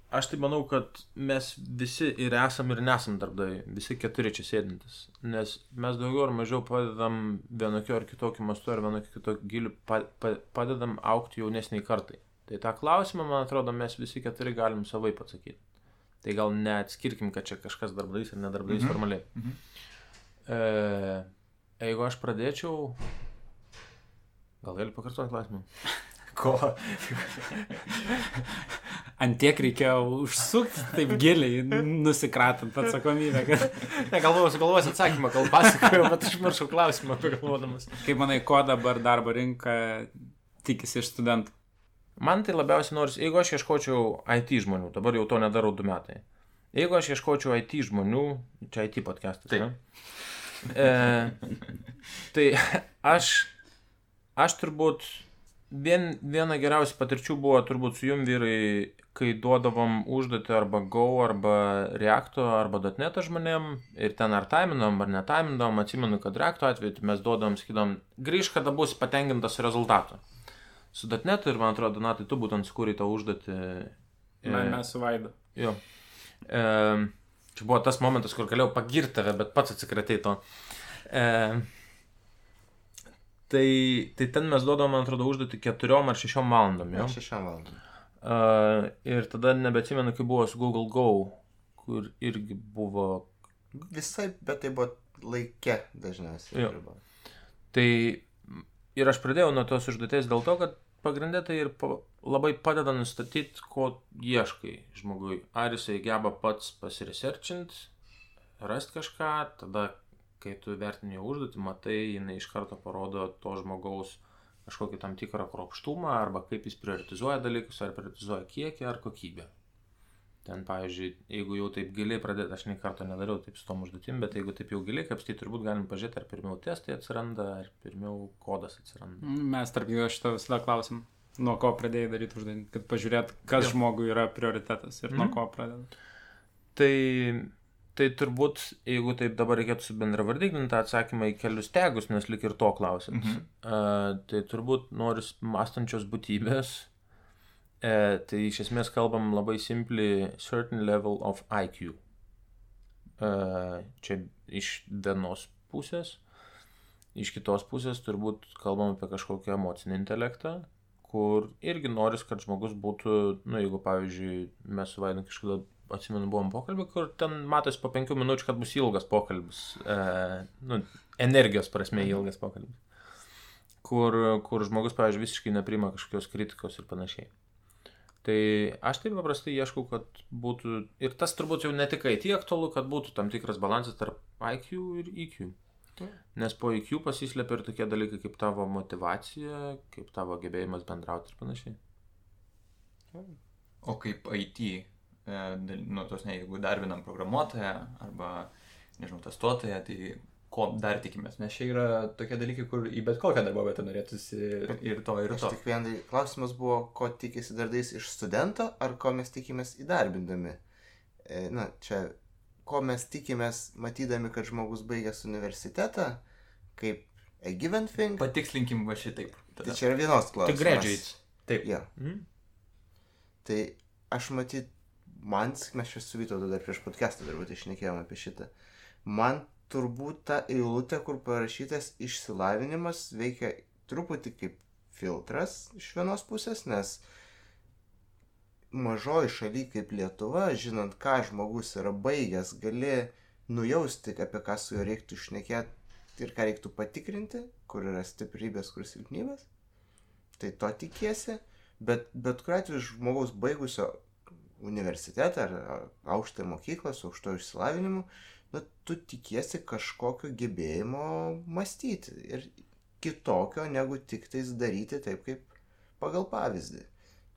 Aš tai manau, kad mes visi ir esam ir nesam darbdaviai, visi keturi čia sėdintis. Nes mes daugiau ar mažiau padedam vienokiu ar kitokiu mastu ar vienokiu kitokiu giliu, pa, pa, padedam aukti jaunesniai kartai. Tai tą klausimą, man atrodo, mes visi keturi galim savai atsakyti. Tai gal neatskirkim, kad čia kažkas darbdavys ar nedarbdavys Mhm. formaliai. Mhm. E, jeigu aš pradėčiau... Gal gali pakartoti klausimą? [LAUGHS] Ko? Antiek reikėjo užsukti taip giliai, nusikratant atsakomybę. Kad... [LAUGHS] Negalvojau, sugalvosiu atsakymą, kol pasakojau, bet aš maršau klausimą pagalvodamas. Kaip manai, ko dabar darbo rinka tikisi iš studentų? Man tai labiausiai nors, jeigu aš ieškočiau IT žmonių, dabar jau to nedarau du metai. Jeigu aš ieškočiau IT žmonių, čia IT podcastas, Taip. ne? E, tai [LAUGHS] aš, aš turbūt, vien, viena geriausių patirčių buvo turbūt su jum vyrai, kai duodavom užduotį arba Go, arba Reacto, arba .NET žmonėm ir ten ar taiminam, ar netaiminam, atsimenu, kad Reacto atveju tai mes duodam, skydom, grįž, kada bus patenkintas rezultatu. Su .NET ir man atrodo, Donatai, tu būtent skūrai tą užduotį. e, Man mes su Vaidu. Jo. E, čia buvo tas momentas, kur galėjau pagirti tave, bet pats atsikratėjai to. E, tai, tai ten mes duodam, man atrodo, užduotį keturiom ar šešiom valandom. Jo? Šešiam valandom. Uh, ir tada nebeatsimenu, kai buvo su Google Go, kur irgi buvo. Visai, bet tai buvo laike dažniausiai. Tai ir aš pradėjau nuo tos užduoties dėl to, kad pagrindė tai ir pa, labai padeda nustatyti, ko ieškai žmogui. Ar jisai geba pats pasiresearchint, rasti kažką, tada, kai tu vertini užduotį, matai, jinai iš karto parodo to žmogaus kažkokį tam tikrą kropštumą, arba kaip jis prioritizuoja dalykus, ar prioritizuoja kiekį ar kokybę. Ten, pavyzdžiui, jeigu jau taip giliai pradėti, aš nei karto nedariau taip su tom užduotim, bet jeigu taip jau giliai kapstyti, turbūt galim pažiūrėti, ar pirmiau testai atsiranda, ar pirmiau kodas atsiranda. Mes tarp jų šitą visada klausim, nuo ko pradėjai daryti užduotį, kad pažiūrėt, kas Jo. žmogui yra prioritetas ir nuo Mhm. ko pradeda. Tai, tai turbūt, jeigu taip dabar reikėtų subendravardinti tą atsakymą į kelius tegus, nes lik ir to klausit, Mhm. uh, tai turbūt noris mąstančios būtybės. E, tai iš esmės kalbam labai simply certain level of IQ. E, čia iš vienos pusės. Iš kitos pusės turbūt kalbam apie kažkokią emocinį intelektą, kur irgi noris, kad žmogus būtų, nu jeigu pavyzdžiui mes su Vaidu kažkada atsimenu, buvom pokalbį, kur ten matos po penkių minučių, kad bus ilgas pokalbis, e, nu, energijos prasme ilgas pokalbis, kur, kur žmogus, pavyzdžiui, visiškai neprima kažkokios kritikos ir panašiai. Tai aš taip paprastai ieškau, kad būtų, ir tas turbūt jau ne tik IT aktualu, kad būtų tam tikras balansas tarp IQ ir EQ. Nes po IQ pasislepia ir tokie dalykai kaip tavo motivacija, kaip tavo gebėjimas bendrauti ir panašiai. O kaip IT, e, nu, tos ne, jeigu darbinam programuotoją arba, nežinau, testuotoją, tai ko dar tikimės, nes čia yra tokie dalykai, kur į bet kokią darbo vietą norėtųsi ir to, ir Aš to. tik vienai klausimas buvo, ko tikisi darbdavys iš studento, ar ko mes tikimės įdarbindami. E, Na, čia, ko mes tikimės matydami, kad žmogus baigęs universitetą, kaip a given thing. Patikslinkim va šitaip. Tai tada. čia yra vienos Tai klausimas. graduates. Taip. Jo. Mhm. Tai aš matyt, man, mes čia su Vytautu dar prieš podcastą turbūt išnekėjome apie šitą. Man turbūt ta eilutė, kur parašytas išsilavinimas, veikia truputį kaip filtras iš vienos pusės, nes mažoji šaly kaip Lietuva, žinant, ką žmogus yra baigęs, gali nujausti, apie ką su juo reiktų išnekėti ir ką reiktų patikrinti, kur yra stiprybės, kur silpnybės. Tai to tikiesi. Bet, bet kuriuo atveju žmogaus baigusio universitetą ar aukštąją mokyklą su aukštoju išsilavinimu, nu, tu tikiesi kažkokio gebėjimo mąstyti ir kitokio negu tik tais daryti taip, kaip pagal pavyzdį.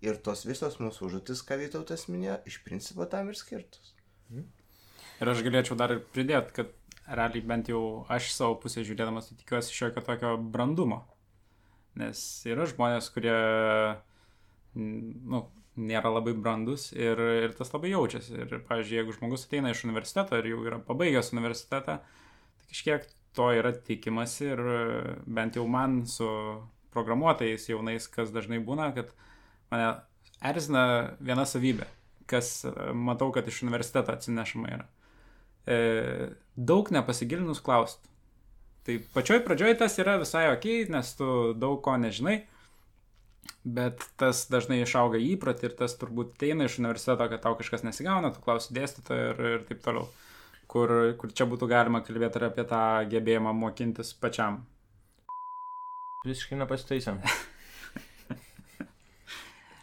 Ir tos visos mūsų užduotis, ką Vytautas minėjo, iš principo tam ir skirtos. Ir aš galėčiau dar ir pridėti, kad realiai bent jau aš savo pusę žiūrėdamas, tai tikiuosi šiokio tokio brandumo. Nes yra žmonės, kurie, mm, nu, nėra labai brandus ir, ir tas labai jaučiasi. Ir, pavyzdžiui, jeigu žmogus ateina iš universiteto ir jau yra pabaigęs universitetą, tai kažkiek to yra tikimasi ir bent jau man su programuotojais jaunais, kas dažnai būna, kad mane erzina viena savybė, kas e, matau, kad iš universiteto atsinešama yra. E, daug nepasigilinus klausti. Tai pačioj pradžioj tas yra visai ok, nes tu daug ko nežinai, bet tas dažnai išauga įprotį ir tas turbūt ateina iš universiteto, kad tau kažkas nesigauna, tu klausi dėstytojo ir, ir taip toliau. Kur, kur čia būtų galima kalbėti ir apie tą gebėjimą mokintis pačiam. Visiškai nepasitaisėm. [LAUGHS]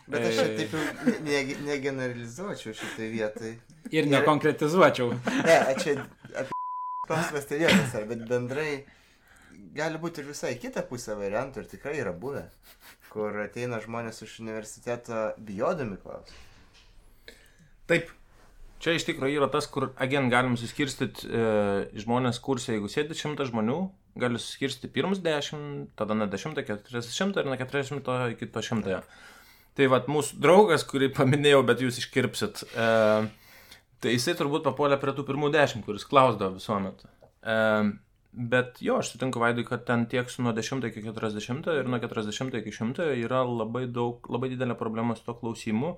Bet aš taip jau ne- ne- negeneralizuočiau šitai vietai. Ir nekonkretizuočiau. Ne, čia apie klausimas tai vienas, bet bendrai gali būti ir visai kita pusė variantų ir tikrai yra buvę, kur ateina žmonės iš universiteto bijodami klausti. Taip. Čia iš tikrųjų yra tas, kur, agen, galim suskirstyti e, žmonės kursai, jeigu sėdi šimtas žmonių, gali suskirstyti pirmus dešimt, tada nuo dešimto, keturiasdešimto ir nuo keturiasdešimto iki to šimtojo. Tai vad mūsų draugas, kurį paminėjau, bet jūs iškirpsit, e, tai jisai turbūt papuolė prie tų pirmų dešimt, kuris klausdavo visuomet. E, bet jo, aš sutinku Vaidui, kad ten tiek su nuo 10 iki 40 ir nuo 40 iki 100 yra labai daug, labai didelė problema su to klausimu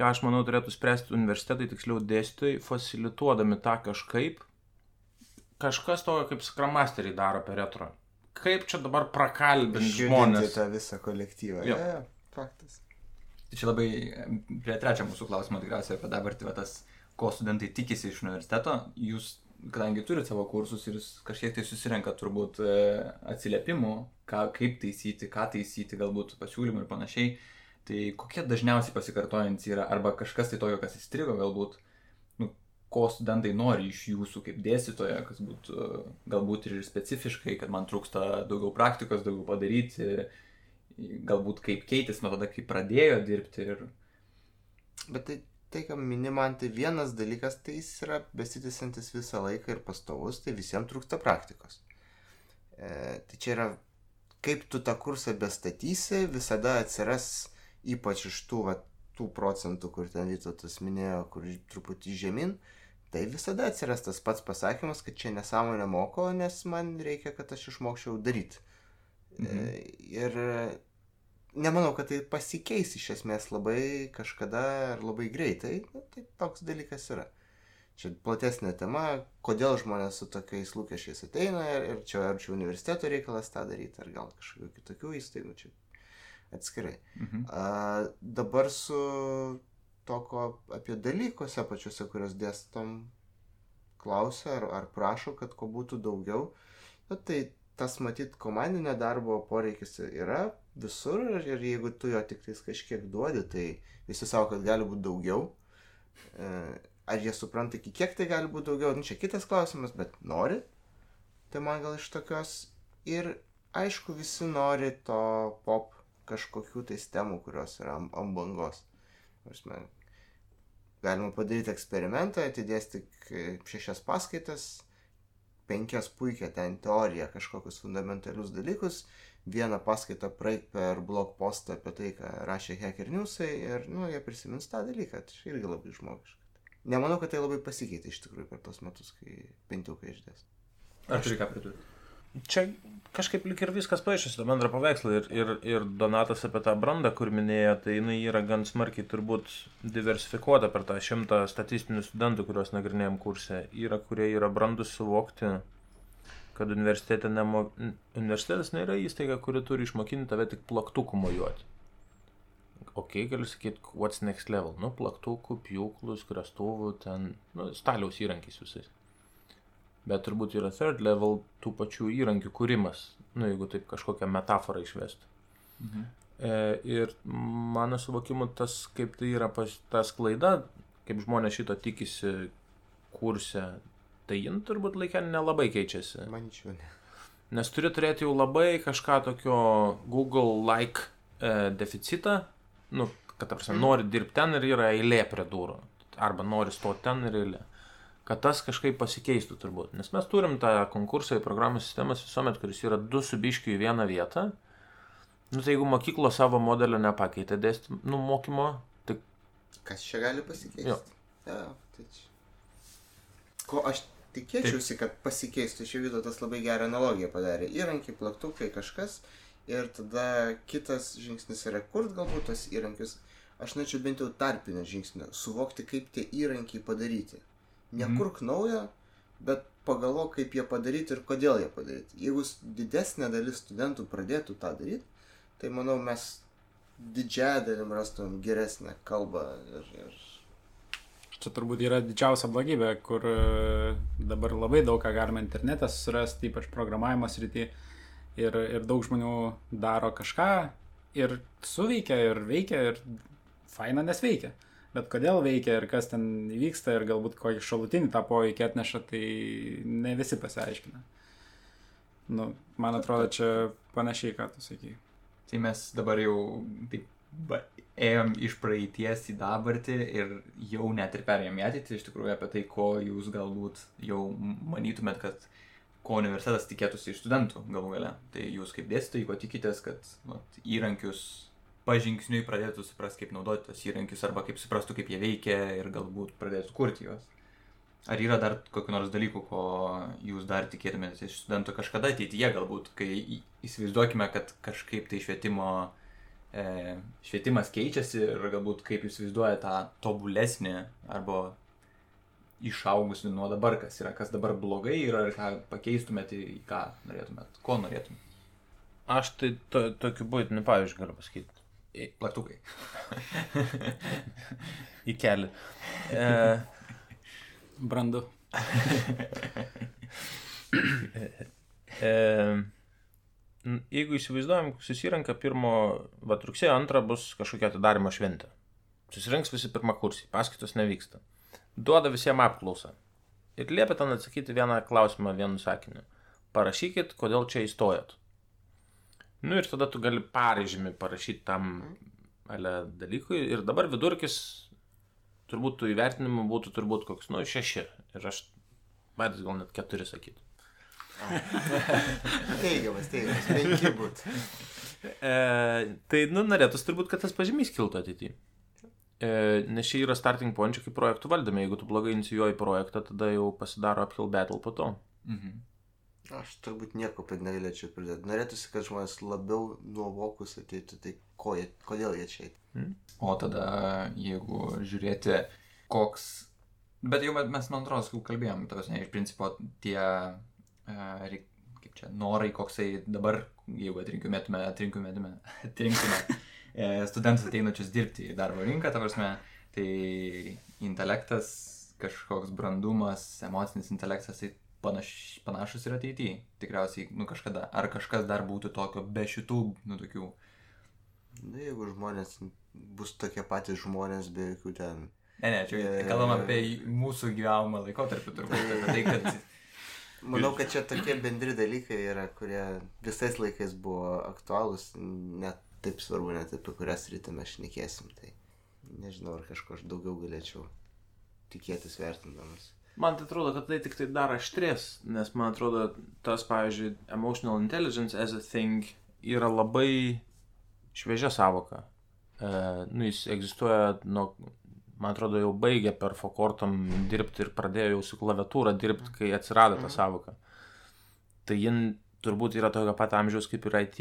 ką aš manau turėtų spręsti universitetai, tiksliau dėstytojai, facilituodami tą kažkaip. Kažkas to, kaip skrammasteriai daro per retro. Kaip čia dabar prakalbinti žmonės? tą visą kolektyvą. Jo. Ja, ja, faktas. Tai čia labai prie trečio mūsų klausimo tikriausiai apie dabartį, va, tas, ko studentai tikisi iš universiteto. Jūs, kadangi turite savo kursus ir jūs kažkiek tai susirenka turbūt e, atsiliepimų, ką, kaip taisyti, ką taisyti, galbūt pasiūlymų ir panašiai. Tai kokie dažniausiai pasikartojantys yra, arba kažkas tai tokio, kas įstrigo galbūt, nu, ko studentai nori iš jūsų kaip dėstytojo, kas būtų e, galbūt ir specifiškai, kad man trūksta daugiau praktikos, daugiau padaryti, galbūt kaip keitėsi nuo tada, kai pradėjo dirbti ir Bet tai, tai ką mini man, tai vienas dalykas, tai jis yra besitisantis visą laiką ir pastovus, tai visiems trūksta praktikos. E, tai čia yra, kaip tu tą kursą bestatysi, visada atsiras ypač iš tų, va, tų procentų, kur ten Vytautas minėjo, kur truputį žemyn, tai visada atsiras tas pats pasakymas, kad čia nesąmonė moko, nes man reikia, kad aš išmokčiau daryti. Mhm. E, ir nemanau, kad tai pasikeis iš esmės labai kažkada ar labai greitai. Nu, tai toks dalykas yra. Čia platesnė tema, kodėl žmonės su tokiais lūkesčiais ateina ir, ir čia ar čia universiteto reikalas tą daryti, ar gal kažkokių kitokių įstaigų čia atskirai. Mhm. A, dabar su to, ko apie dalykuose pačiuose, kuriuos dėstom, klausia ar, ar prašo, kad ko būtų daugiau. Na, tai tas matyt komandinio darbo poreikis yra visur ir, ir jeigu tu jo tik tais kažkiek duodi, tai visi savo, kad gali būti daugiau. E, Ar jie supranta, iki kiek tai gali būti daugiau, nu čia kitas klausimas, bet nori. Tai man gal iš tokios ir aišku visi nori to pop kažkokių tai temų, kurios yra ant, bangos. Prasme, galima padaryti eksperimentą, atidėstyk šešias paskaitas, penkias puikia ten teoriją, kažkokius fundamentalius dalykus, vieną paskaitą praeik per blog postą apie tai, ką rašė Hacker Newsai ir, nu, jie prisimins tą dalyką, tai irgi labai žmogiška. Nemanau, kad tai labai pasikeitė iš tikrųjų per tos metus, kai pentukai išdės. Ar turi ką pridurti? Čia kažkaip lik ir viskas paaiškės, tą bendrą paveikslą. Ir, ir, ir Donatas apie tą brandą, kur minėjo, tai jinai yra gan smarkiai turbūt diversifikuota per tą šimtą statistinių studentų, kuriuos nagrinėjom kursė. Yra, kurie yra brandus suvokti, kad universitete nemo, universitetas nėra įstaiga, kuri turi išmokinti tave tik plaktukų mojuoti. Ok, galiu sakyti, what's next level? Nu, plaktukų, pjūklus, krastuvų, ten, nu, staliaus įrankis visais bet turbūt yra third level tų pačių įrankių kūrimas, nu, jeigu taip kažkokią metaforą išvesti. Mhm. E, ir mano suvokimu tas, kaip tai yra pas, tas klaida, kaip žmonės šito tikisi kurse, tai jin turbūt laikė nelabai keičiasi. Manyčiau, ne. Nes turi turėti jau labai kažką tokio Google-like e, deficitą, nu, kad, ta prasme, nori dirbti ten ir yra eilė prie durų. Arba nori stoti ten ir eilė kad tas kažkaip pasikeistų turbūt. Nes mes turim tą konkursą į programų sistemas visuomet, kuris yra du subiškių į vieną vietą. Nu, tai jeigu mokyklo savo modelio nepakeitė dėstym, nu, mokymo, tai... Kas čia gali pasikeisti? Jo. Ja, tai. Ko aš tikėčiausi, kad pasikeistų, čia Vydotas labai gerą analogiją padarė. Įrankiai, plaktukai, kažkas. Ir tada kitas žingsnis yra kurt galbūt tos įrankius. Aš norėčiau bent jau tarpinio žingsnio, suvokti, kaip tie įrankiai padaryti. Nekurk mm. naujo, bet pagalvok, kaip jie padaryti ir kodėl jie padaryti. Jeigu didesnė dalis studentų pradėtų tą daryti, tai manau mes didžiąją dalim rastumėm geresnę kalbą ir, ir Čia turbūt yra didžiausia blogybė, kur e, dabar labai daug ką galima internete surasti, ypač programavimo srity. Ir, ir daug žmonių daro kažką ir suveikia, ir veikia, ir faina, nes veikia bet kodėl veikia ir kas ten vyksta ir galbūt kokį šalutinį tą poveikį atneša, tai ne visi pasiaiškina. Nu, man atrodo, čia panašiai, ką tu sakai. Tai mes dabar jau taip ėjom iš praeities į dabartį ir jau net ir perėjom į ateitį iš tikrųjų apie tai, ko jūs galbūt jau manytumėt, kad ko universitetas tikėtųsi iš studentų galų gale. Tai jūs kaip dėstytojai, ko tikitės, kad vat, įrankius pažingsniui pradėtų suprasti, kaip naudoti tos įrankius arba kaip suprastų, kaip jie veikia ir galbūt pradėtų kurti juos. Ar yra dar kokiu nors dalyku, ko jūs dar tikėtumėtės iš studentų kažkada ateityje, galbūt, kai įsivaizduokime, kad kažkaip tai švietimo, e, švietimas keičiasi ir galbūt kaip jūs įsivaizduojate tą tobulesnį arba išaugusi nuo dabar, kas yra, kas dabar blogai yra ir ką pakeistumėte, į ką norėtumėt, ko norėtumėt. Aš tai to, tokiu būtiniu pavyzdžiu galiu pasakyti. Plaktukai. [LAUGHS] į kelią. E... Brandu. [LAUGHS] e... Jeigu įsivaizduojam, susirenka pirmo, va, rugsėjo antrą bus kažkokia atidarimo šventė. Susirinks visi pirmą kursį, paskaitos nevyksta. Duoda visiems apklausą. Ir liepia ten atsakyti vieną klausimą vienu sakiniu. Parašykit, kodėl čia įstojot. Nu ir tada tu gali parežymį parašyti tam ale dalykui. Ir dabar vidurkis turbūt tų įvertinimų būtų turbūt koks, nu, šeši. Ir aš matęs gal net keturi sakytų. [LAUGHS] teigiamas, teigiamas, penki būtų. E, tai, nu, norėtųsi turbūt, kad tas pažymys kiltų ateityje. Nes čia yra starting point, kaip projektų valdyme. Jeigu tu blogai inicijuoji projektą, tada jau pasidaro uphill battle po to. Mhm. Aš turbūt nieko negalėčiau pridėti. Norėtųsi, kad žmonės labiau nuovokus ateitų, tai ko jie, kodėl jie čia eitų. Hmm. O tada, jeigu žiūrėti, koks... Bet jau mes, man atrodo, jau kalbėjom, tavas, ne, iš principo tie, kaip čia, norai, koksai dabar, jeigu atrinkumėtume, atrinkumėtume, atrinkume e, studentus ateinančius dirbti į darbo rinką, ta prasme, tai intelektas, kažkoks brandumas, emocinis intelektas, tai panaš, panašus ir ateityje. Tikriausiai, nu kažkada. Ar kažkas dar būtų tokio be šitų, nu tokių. Na, jeigu žmonės bus tokie patys žmonės be jokių ten. Ne, ne, čia e... kalbam apie mūsų gyvenimo laikotarpį turbūt. Tai, kad... Manau, kad čia tokie bendri dalykai yra, kurie visais laikais buvo aktualūs, net taip svarbu, net apie kurias rytą mes šnekėsim. Tai nežinau, ar kažko aš daugiau galėčiau tikėtis vertindamas. Man tai atrodo, kad tai tik tai dar aštrės, nes man atrodo, tas, pavyzdžiui, emotional intelligence as a thing yra labai šviežia savoka. E, nu, jis egzistuoja nuo, man atrodo, jau baigė per Fokortom dirbti ir pradėjo jau su klaviatūra dirbti, kai atsirado ta savoka. Tai jin turbūt yra tokio pat amžiaus kaip ir IT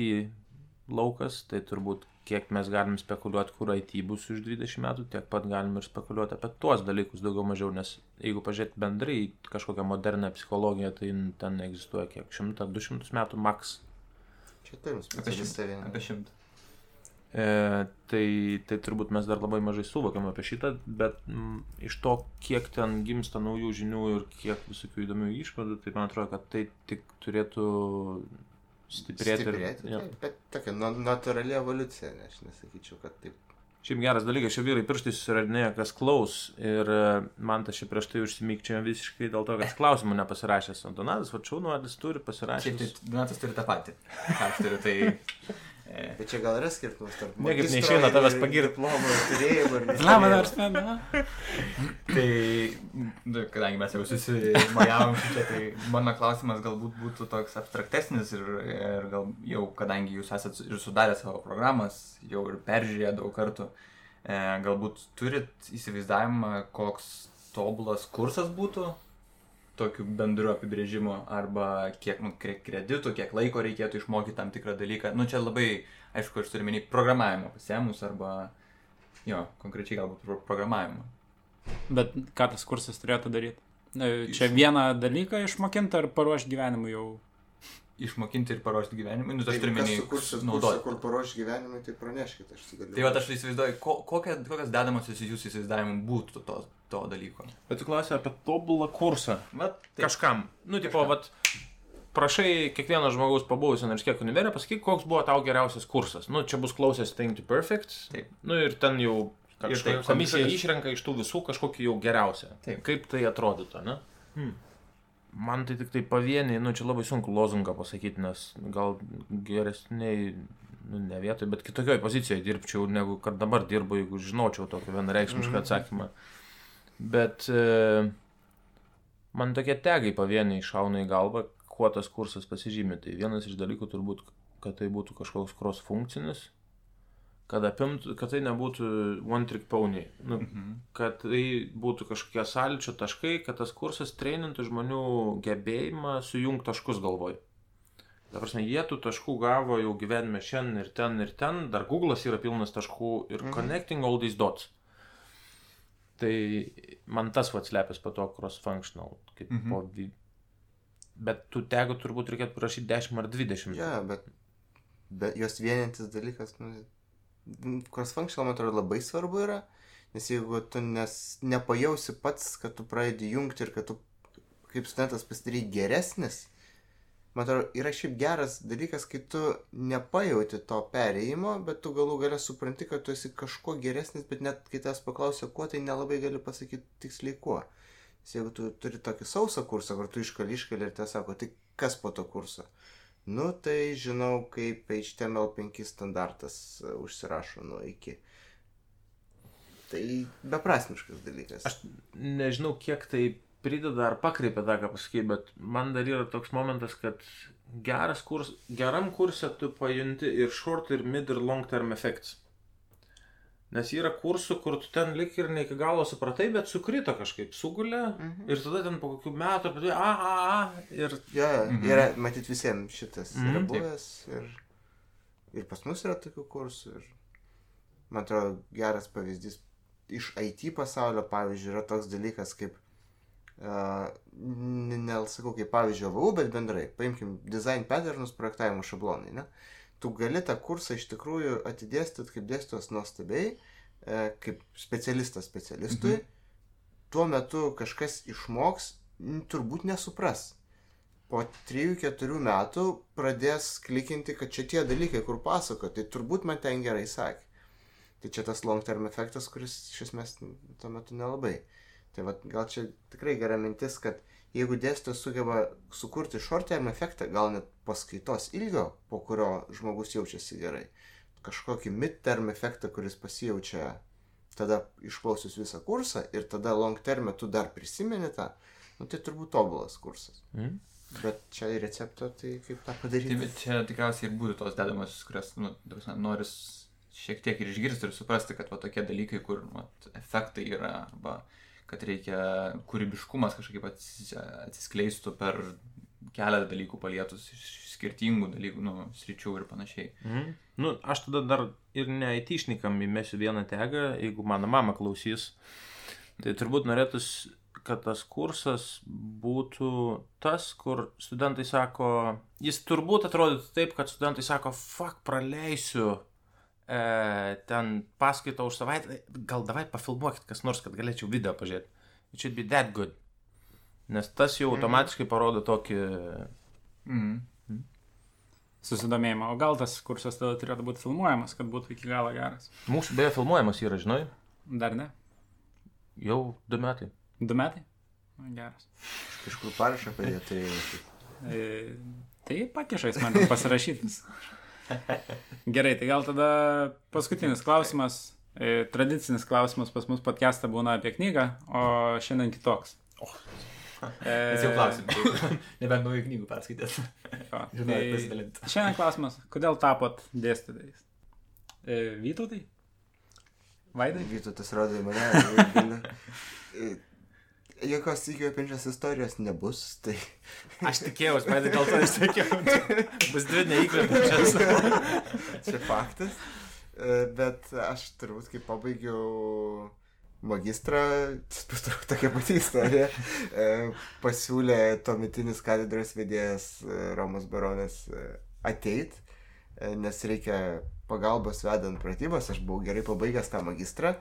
laukas, tai turbūt kiek mes galim spekuliuoti, kur IT bus už 20 metų, tiek pat galim ir spekuliuoti apie tuos dalykus daugiau mažiau, nes jeigu pažiūrėt bendrai kažkokią modernę psichologiją, tai ten egzistuoja kiek 100-200 metų maks. Čia turim specialistą vieną. Apie šimtą. E, tai, tai turbūt mes dar labai mažai suvokiam apie šitą, bet mm, iš to, kiek ten gimsta naujų žinių ir kiek visokių įdomių išvadų, tai man atrodo, kad tai tik turėtų stiprėti. Stiprėti, ir, jo. taip, bet tokia na- natūrali evoliucija, ne, aš nesakyčiau, kad taip. Šiaip geras dalykas, šie vyrai pirštai susiradinėja, kas klaus. Ir e, man tas šiaip prieš tai užsimykčia visiškai dėl to, kad klausimų nepasirašęs. O Donatas Vačiūnuodis turi pasirašęs. tai Donatas turi tą patį. [LAUGHS] Aš turiu, tai... e, Bet čia gal yra skirtumas tarp Niekaip magistro neišeina tavęs ir pagirt. Diplomo turėjimo ir Lama [LAUGHS] neturėjimo. nors ten, na. Tai, nu, kadangi mes jau susimajavom čia, tai mano klausimas galbūt būtų toks abstraktesnis ir, ir gal jau, kadangi jūs esate ir sudarę savo programas, jau ir peržiūrėję daug kartų, e, galbūt turit įsivaizdavimą, koks tobulas kursas būtų tokiu bendru apibrėžimu arba kiek nu, kre- kreditų, kiek laiko reikėtų išmokyti tam tikrą dalyką. Nu, čia labai, aišku, aš turiu menį programavimą pasiemus arba, jo, konkrečiai galbūt pro- programavimą. Bet ką tas kursas turėtų daryti? E, Čia vieną dalyką išmokinti ar paruošti gyvenimui jau? Išmokinti ir paruošti gyvenimui. Nu, tai aš turiu menį naudoti. kur paruoš gyvenimui, tai praneškite, aš sudalyvauju. Tai va, aš įsivaizduoju, ko, kokia, kokias dedamosios jūsų įsivaizdavimu būtų to, to dalyko. Bet tu klausai apie tobulą kursą. Vat, taip. Kažkam. Nu, tipo, vat, prašai kiekvieno žmogaus pabuvusio nors kiek univerė, pasakyk, koks buvo tau geriausias kursas. Nu, čia bus klausęs Think to Perfect. Taip. Nu, ir ten jau kažkaip taip, komisija išrenka iš tų visų kažkokį jau geriausią. Taip. Kaip tai atrodytų, ne? Hmm. Man tai tik tai pavieniai, nu čia labai sunku lozungą pasakyti, nes gal geresniai, nu ne vietoj, bet kitokioj pozicijoje dirbčiau, negu kad dabar dirbu, jeigu žinočiau tokį vienareikšmišką Mhm. atsakymą. Bet e, man tokie tegai pavieniai šauna į galvą, kuo tas kursas pasižymė. Tai vienas iš dalykų turbūt, kad tai būtų kažkoks cross funkcinis, kad apimtų, kad tai nebūtų one trick pony. Nu, Mhm. kad tai būtų kažkokie sąlyčio taškai, kad tas kursas treinintų žmonių gebėjimą sujungti taškus galvoj. Ta prasme, jie tų taškų gavo jau gyvenime šiandien ir ten ir ten, dar Google'as yra pilnas taškų ir Mhm. connecting all these dots. Tai man tas vad slepiasi po to cross-functional. Kaip Mhm. po. Bet tų tegų turbūt reikėtų parašyti 10 ar 20. Ja, bet, bet jos vienintis dalykas, nu, cross-functional, man atrodo, labai svarbu yra, nes jeigu tu nes, nepajausi pats, kad tu pradedi jungti ir kad tu kaip studentas pasidarai geresnis, man atrodo, yra šiaip geras dalykas, kai tu nepajauti to perėjimo, bet tu galų galę supranti, kad tu esi kažkuo geresnis, bet net kai tas paklausia, kuo, tai nelabai gali pasakyti tiksliai kuo. Nes jeigu tu turi tokį sausą kursą, kur tu iškali iškali ir tiesiog sako, tai kas po to kurso? Nu, tai žinau, kaip HTML5 standartas e, užsirašo nuo iki. Tai beprasmiškas dalykas. Aš nežinau, kiek tai prideda ar pakreipia tą, ką pasakyti, bet man dar yra toks momentas, kad geras kurs, geram kursė tu pajunti ir short, ir mid, ir long term effects. Nes yra kursų, kur tu ten lik ir ne iki galo supratai, bet sukrito kažkaip, sugulė Mhm. ir tada ten po kokių metų, apie tai, a, a, a, ir Jo, Mhm. yra, matyt, visiems šitas Mhm, yra buvęs. Ir, ir pas mus yra tokių kursų. Ir, man atrodo, geras pavyzdys iš IT pasaulio, pavyzdžiui, yra toks dalykas kaip, uh, nesakau kaip pavyzdžio VU, bet bendrai, paimkim design patternus, projektavimo šablonai. Ne? Tu gali tą kursą iš tikrųjų atidėstyti kaip dėstytos nuostabiai, e, kaip specialistas specialistui. Mhm. Tuo metu kažkas išmoks, turbūt nesupras po 3-4 metų pradės klikinti, kad čia tie dalykai, kur pasako, tai turbūt man ten gerai sakė. Tai čia tas long term efektas, kuris iš esmės tuo metu nelabai. Tai vat, gal čia tikrai gera mintis, kad jeigu dėstytojas sugeba sukurti short term efektą, gal net paskaitos ilgio, po kurio žmogus jaučiasi gerai, kažkokį mid term efektą, kuris pasijaučia tada išklausius visą kursą ir tada long terme tu dar prisimeni tą, nu tai turbūt tobulas kursas. Mhm. Bet čia į receptą, tai kaip tą padaryti? bet čia tikriausiai ir būtų tos dedamosios, kurias, nu, noris šiek tiek ir išgirsti ir suprasti, kad va tokie dalykai, kur vat, efektai yra, arba kad reikia kūrybiškumas kažkaip atsis, atsiskleistų per keletą dalykų palietus iš skirtingų dalykų, nu, sričių ir panašiai. Mhm. Nu, aš tada dar ir ne įtišnikam įmesiu vieną tegą, jeigu mano mama klausys. Tai turbūt norėtųs, kad tas kursas būtų tas, kur studentai sako, jis turbūt atrodytų taip, kad studentai sako, fuck, praleisiu e, ten paskaitą už savaitę, gal davai pafilmuokit kas nors, kad galėčiau video pažiūrėti. It should be that good. Nes tas jau automatiškai parodo tokį... Mm. Susidomėjimą. O gal tas kursas tada turėtų būti filmuojamas, kad būtų iki galo geras. Mūsų beje filmuojamas yra, žinai, Dar ne? jau du metai. Du metai? Na, Geras. Kažkur parašą padėti. Tai... E, tai pakišais man pasirašytis. [LAUGHS] Gerai, tai gal tada paskutinis klausimas. E, tradicinis klausimas pas mus podcast'ą būna apie knygą, o šiandien kitoks. Oh. [LAUGHS] E, Mes jau klausim, [LAUGHS] nebent naujų knygų perskaitėt. jo, [LAUGHS] Žinai, pasidalinti. Šiandien klausimas, kodėl tapot dėstytojais? E, Vytautai? Vaidai? Vytautas rodo į mane. ir e, Jokios įkvepiančios istorijos nebus, tai Aš tikėjausi, bet dėl to aš sakiau. Bus dvi neįkvepiančias. čia faktas. E, Bet aš turbūt, kai pabaigiau magistrą, tokia pati istorija, e, pasiūlė tuometinis katedros vedėjas e, Romas Baronas e, ateit, nes reikia pagalbos vedant pratybas, aš buvau gerai pabaigęs tą magistrą.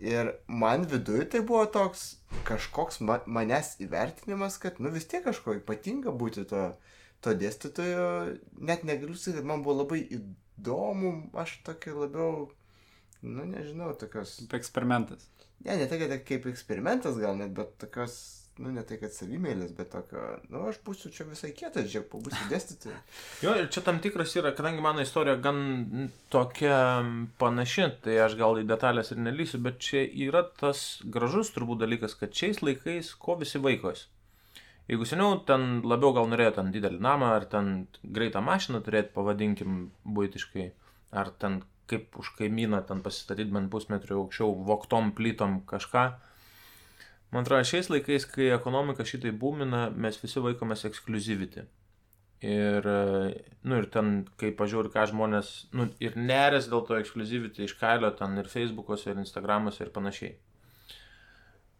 Ir man viduje tai buvo toks kažkoks ma manęs įvertinimas, kad nu vis tiek kažko ypatinga būti to, to dėstytojo. Net negaliu sakyti, kad man buvo labai įdomu, aš tokį labiau, nu nežinau, tokios... Eksperimentas. Ne, ne tai, kad kaip eksperimentas gal net, bet tokios, nu ne tai, kad savimėlis, bet tokio, nu aš būsiu čia visai kietas, žiūrėk, pabūsiu dėstytoju. [LAUGHS] Jo, ir čia tam tikras yra, kadangi mano istorija gan tokia panaši, tai aš gal į detalės ir nelysiu, bet čia yra tas gražus turbūt dalykas, kad šiais laikais ko visi vaikos. Jeigu seniau ten labiau gal norėjo ten didelį namą, ar ten greitą mašiną turėti, pavadinkim, būtiškai, ar ten kaip už kaimyną ten pasistatyti bent pusmetrių aukščiau, voktom plytom kažką. Man atrodo, šiais laikais, kai ekonomika šitai būmina, mes visi vaikomės exclusivity. Ir, nu, ir ten, kai pažiūri, ką žmonės, nu, ir nerės dėl to exclusivity iš kailio, ten ir Facebook'ose, ir Instagram'ose, ir panašiai.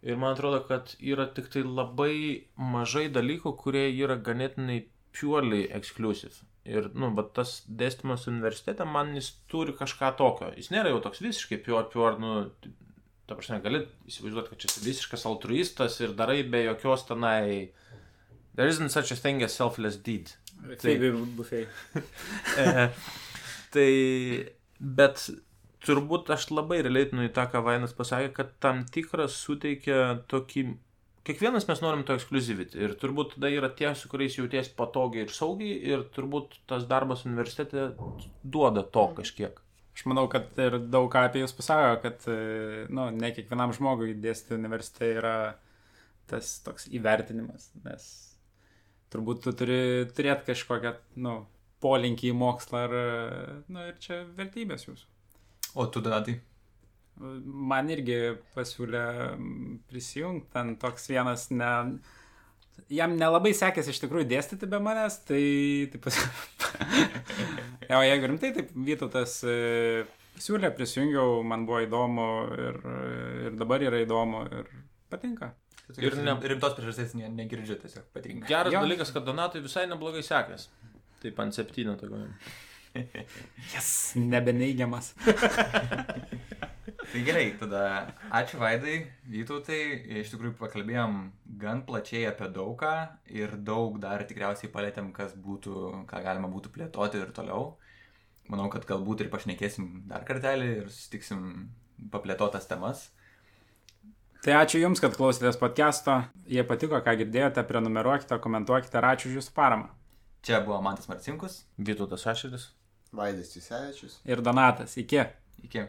Ir man atrodo, kad yra tik tai labai mažai dalykų, kurie yra ganėtinai purely exclusive. Ir, nu, bet tas dėstymas universitete, man jis turi kažką tokio. Jis nėra jau toks visiškai pure, pure, nu, ta prasme, gali įsivaizduoti, kad čia esi visiškas altruistas ir darai be jokios tenai... There isn't such a thing as selfless deed. Feigai bufei. [LAUGHS] e, tai, bet turbūt aš labai relėtinu į tą, ką Vainas pasakė, kad tam tikras suteikia tokį... Kiekvienas mes norim to exclusivity ir turbūt tada yra tie, su kuriais jauties patogiai ir saugiai ir turbūt tas darbas universitete duoda to kažkiek. Aš manau, kad ir daug ką apie jūs pasako, kad e, nu, ne kiekvienam žmogui dėstyti universitete yra tas toks įvertinimas, nes turbūt tu turi turėti kažkokią nu, polinkį į mokslą ar, e, nu, ir čia vertybės jūsų. O tu datai? Man irgi pasiūlė prisijungti, ten toks vienas, ne, jam nelabai sekėsi iš tikrųjų dėstyti be manęs, tai taip pas... [LAUGHS] o jeigu rimtai, taip Vytautas e, siūlė, prisijungiau, man buvo įdomu ir, ir dabar yra įdomu ir patinka. Ir ne- rimtos priežasties ne, negirdžiu, tiesiog patinka. Geras Jo. jo. dalykas, kad Donatui visai neblogai sekės. Taip ant septynių tokio. Jas, nebeneigiamas. Tai gerai, tada ačiū Vaidai, Vytautai, iš tikrųjų pakalbėjom gan plačiai apie daugą ir daug dar tikriausiai palėtėm, kas būtų, ką galima būtų plėtoti ir toliau. Manau, kad galbūt ir pašnekėsim dar kartelį ir susitiksim paplėtotas temas. Tai ačiū Jums, kad klausėtės podcast'o. Jei patiko, ką girdėjote, prenumeruokite, komentuokite ir ačiū už Jūsų paramą. Čia buvo Mantas Marcinkus. Vytautas Ašeris. Vaidas Jusevičius. Ir Donatas, iki. Iki.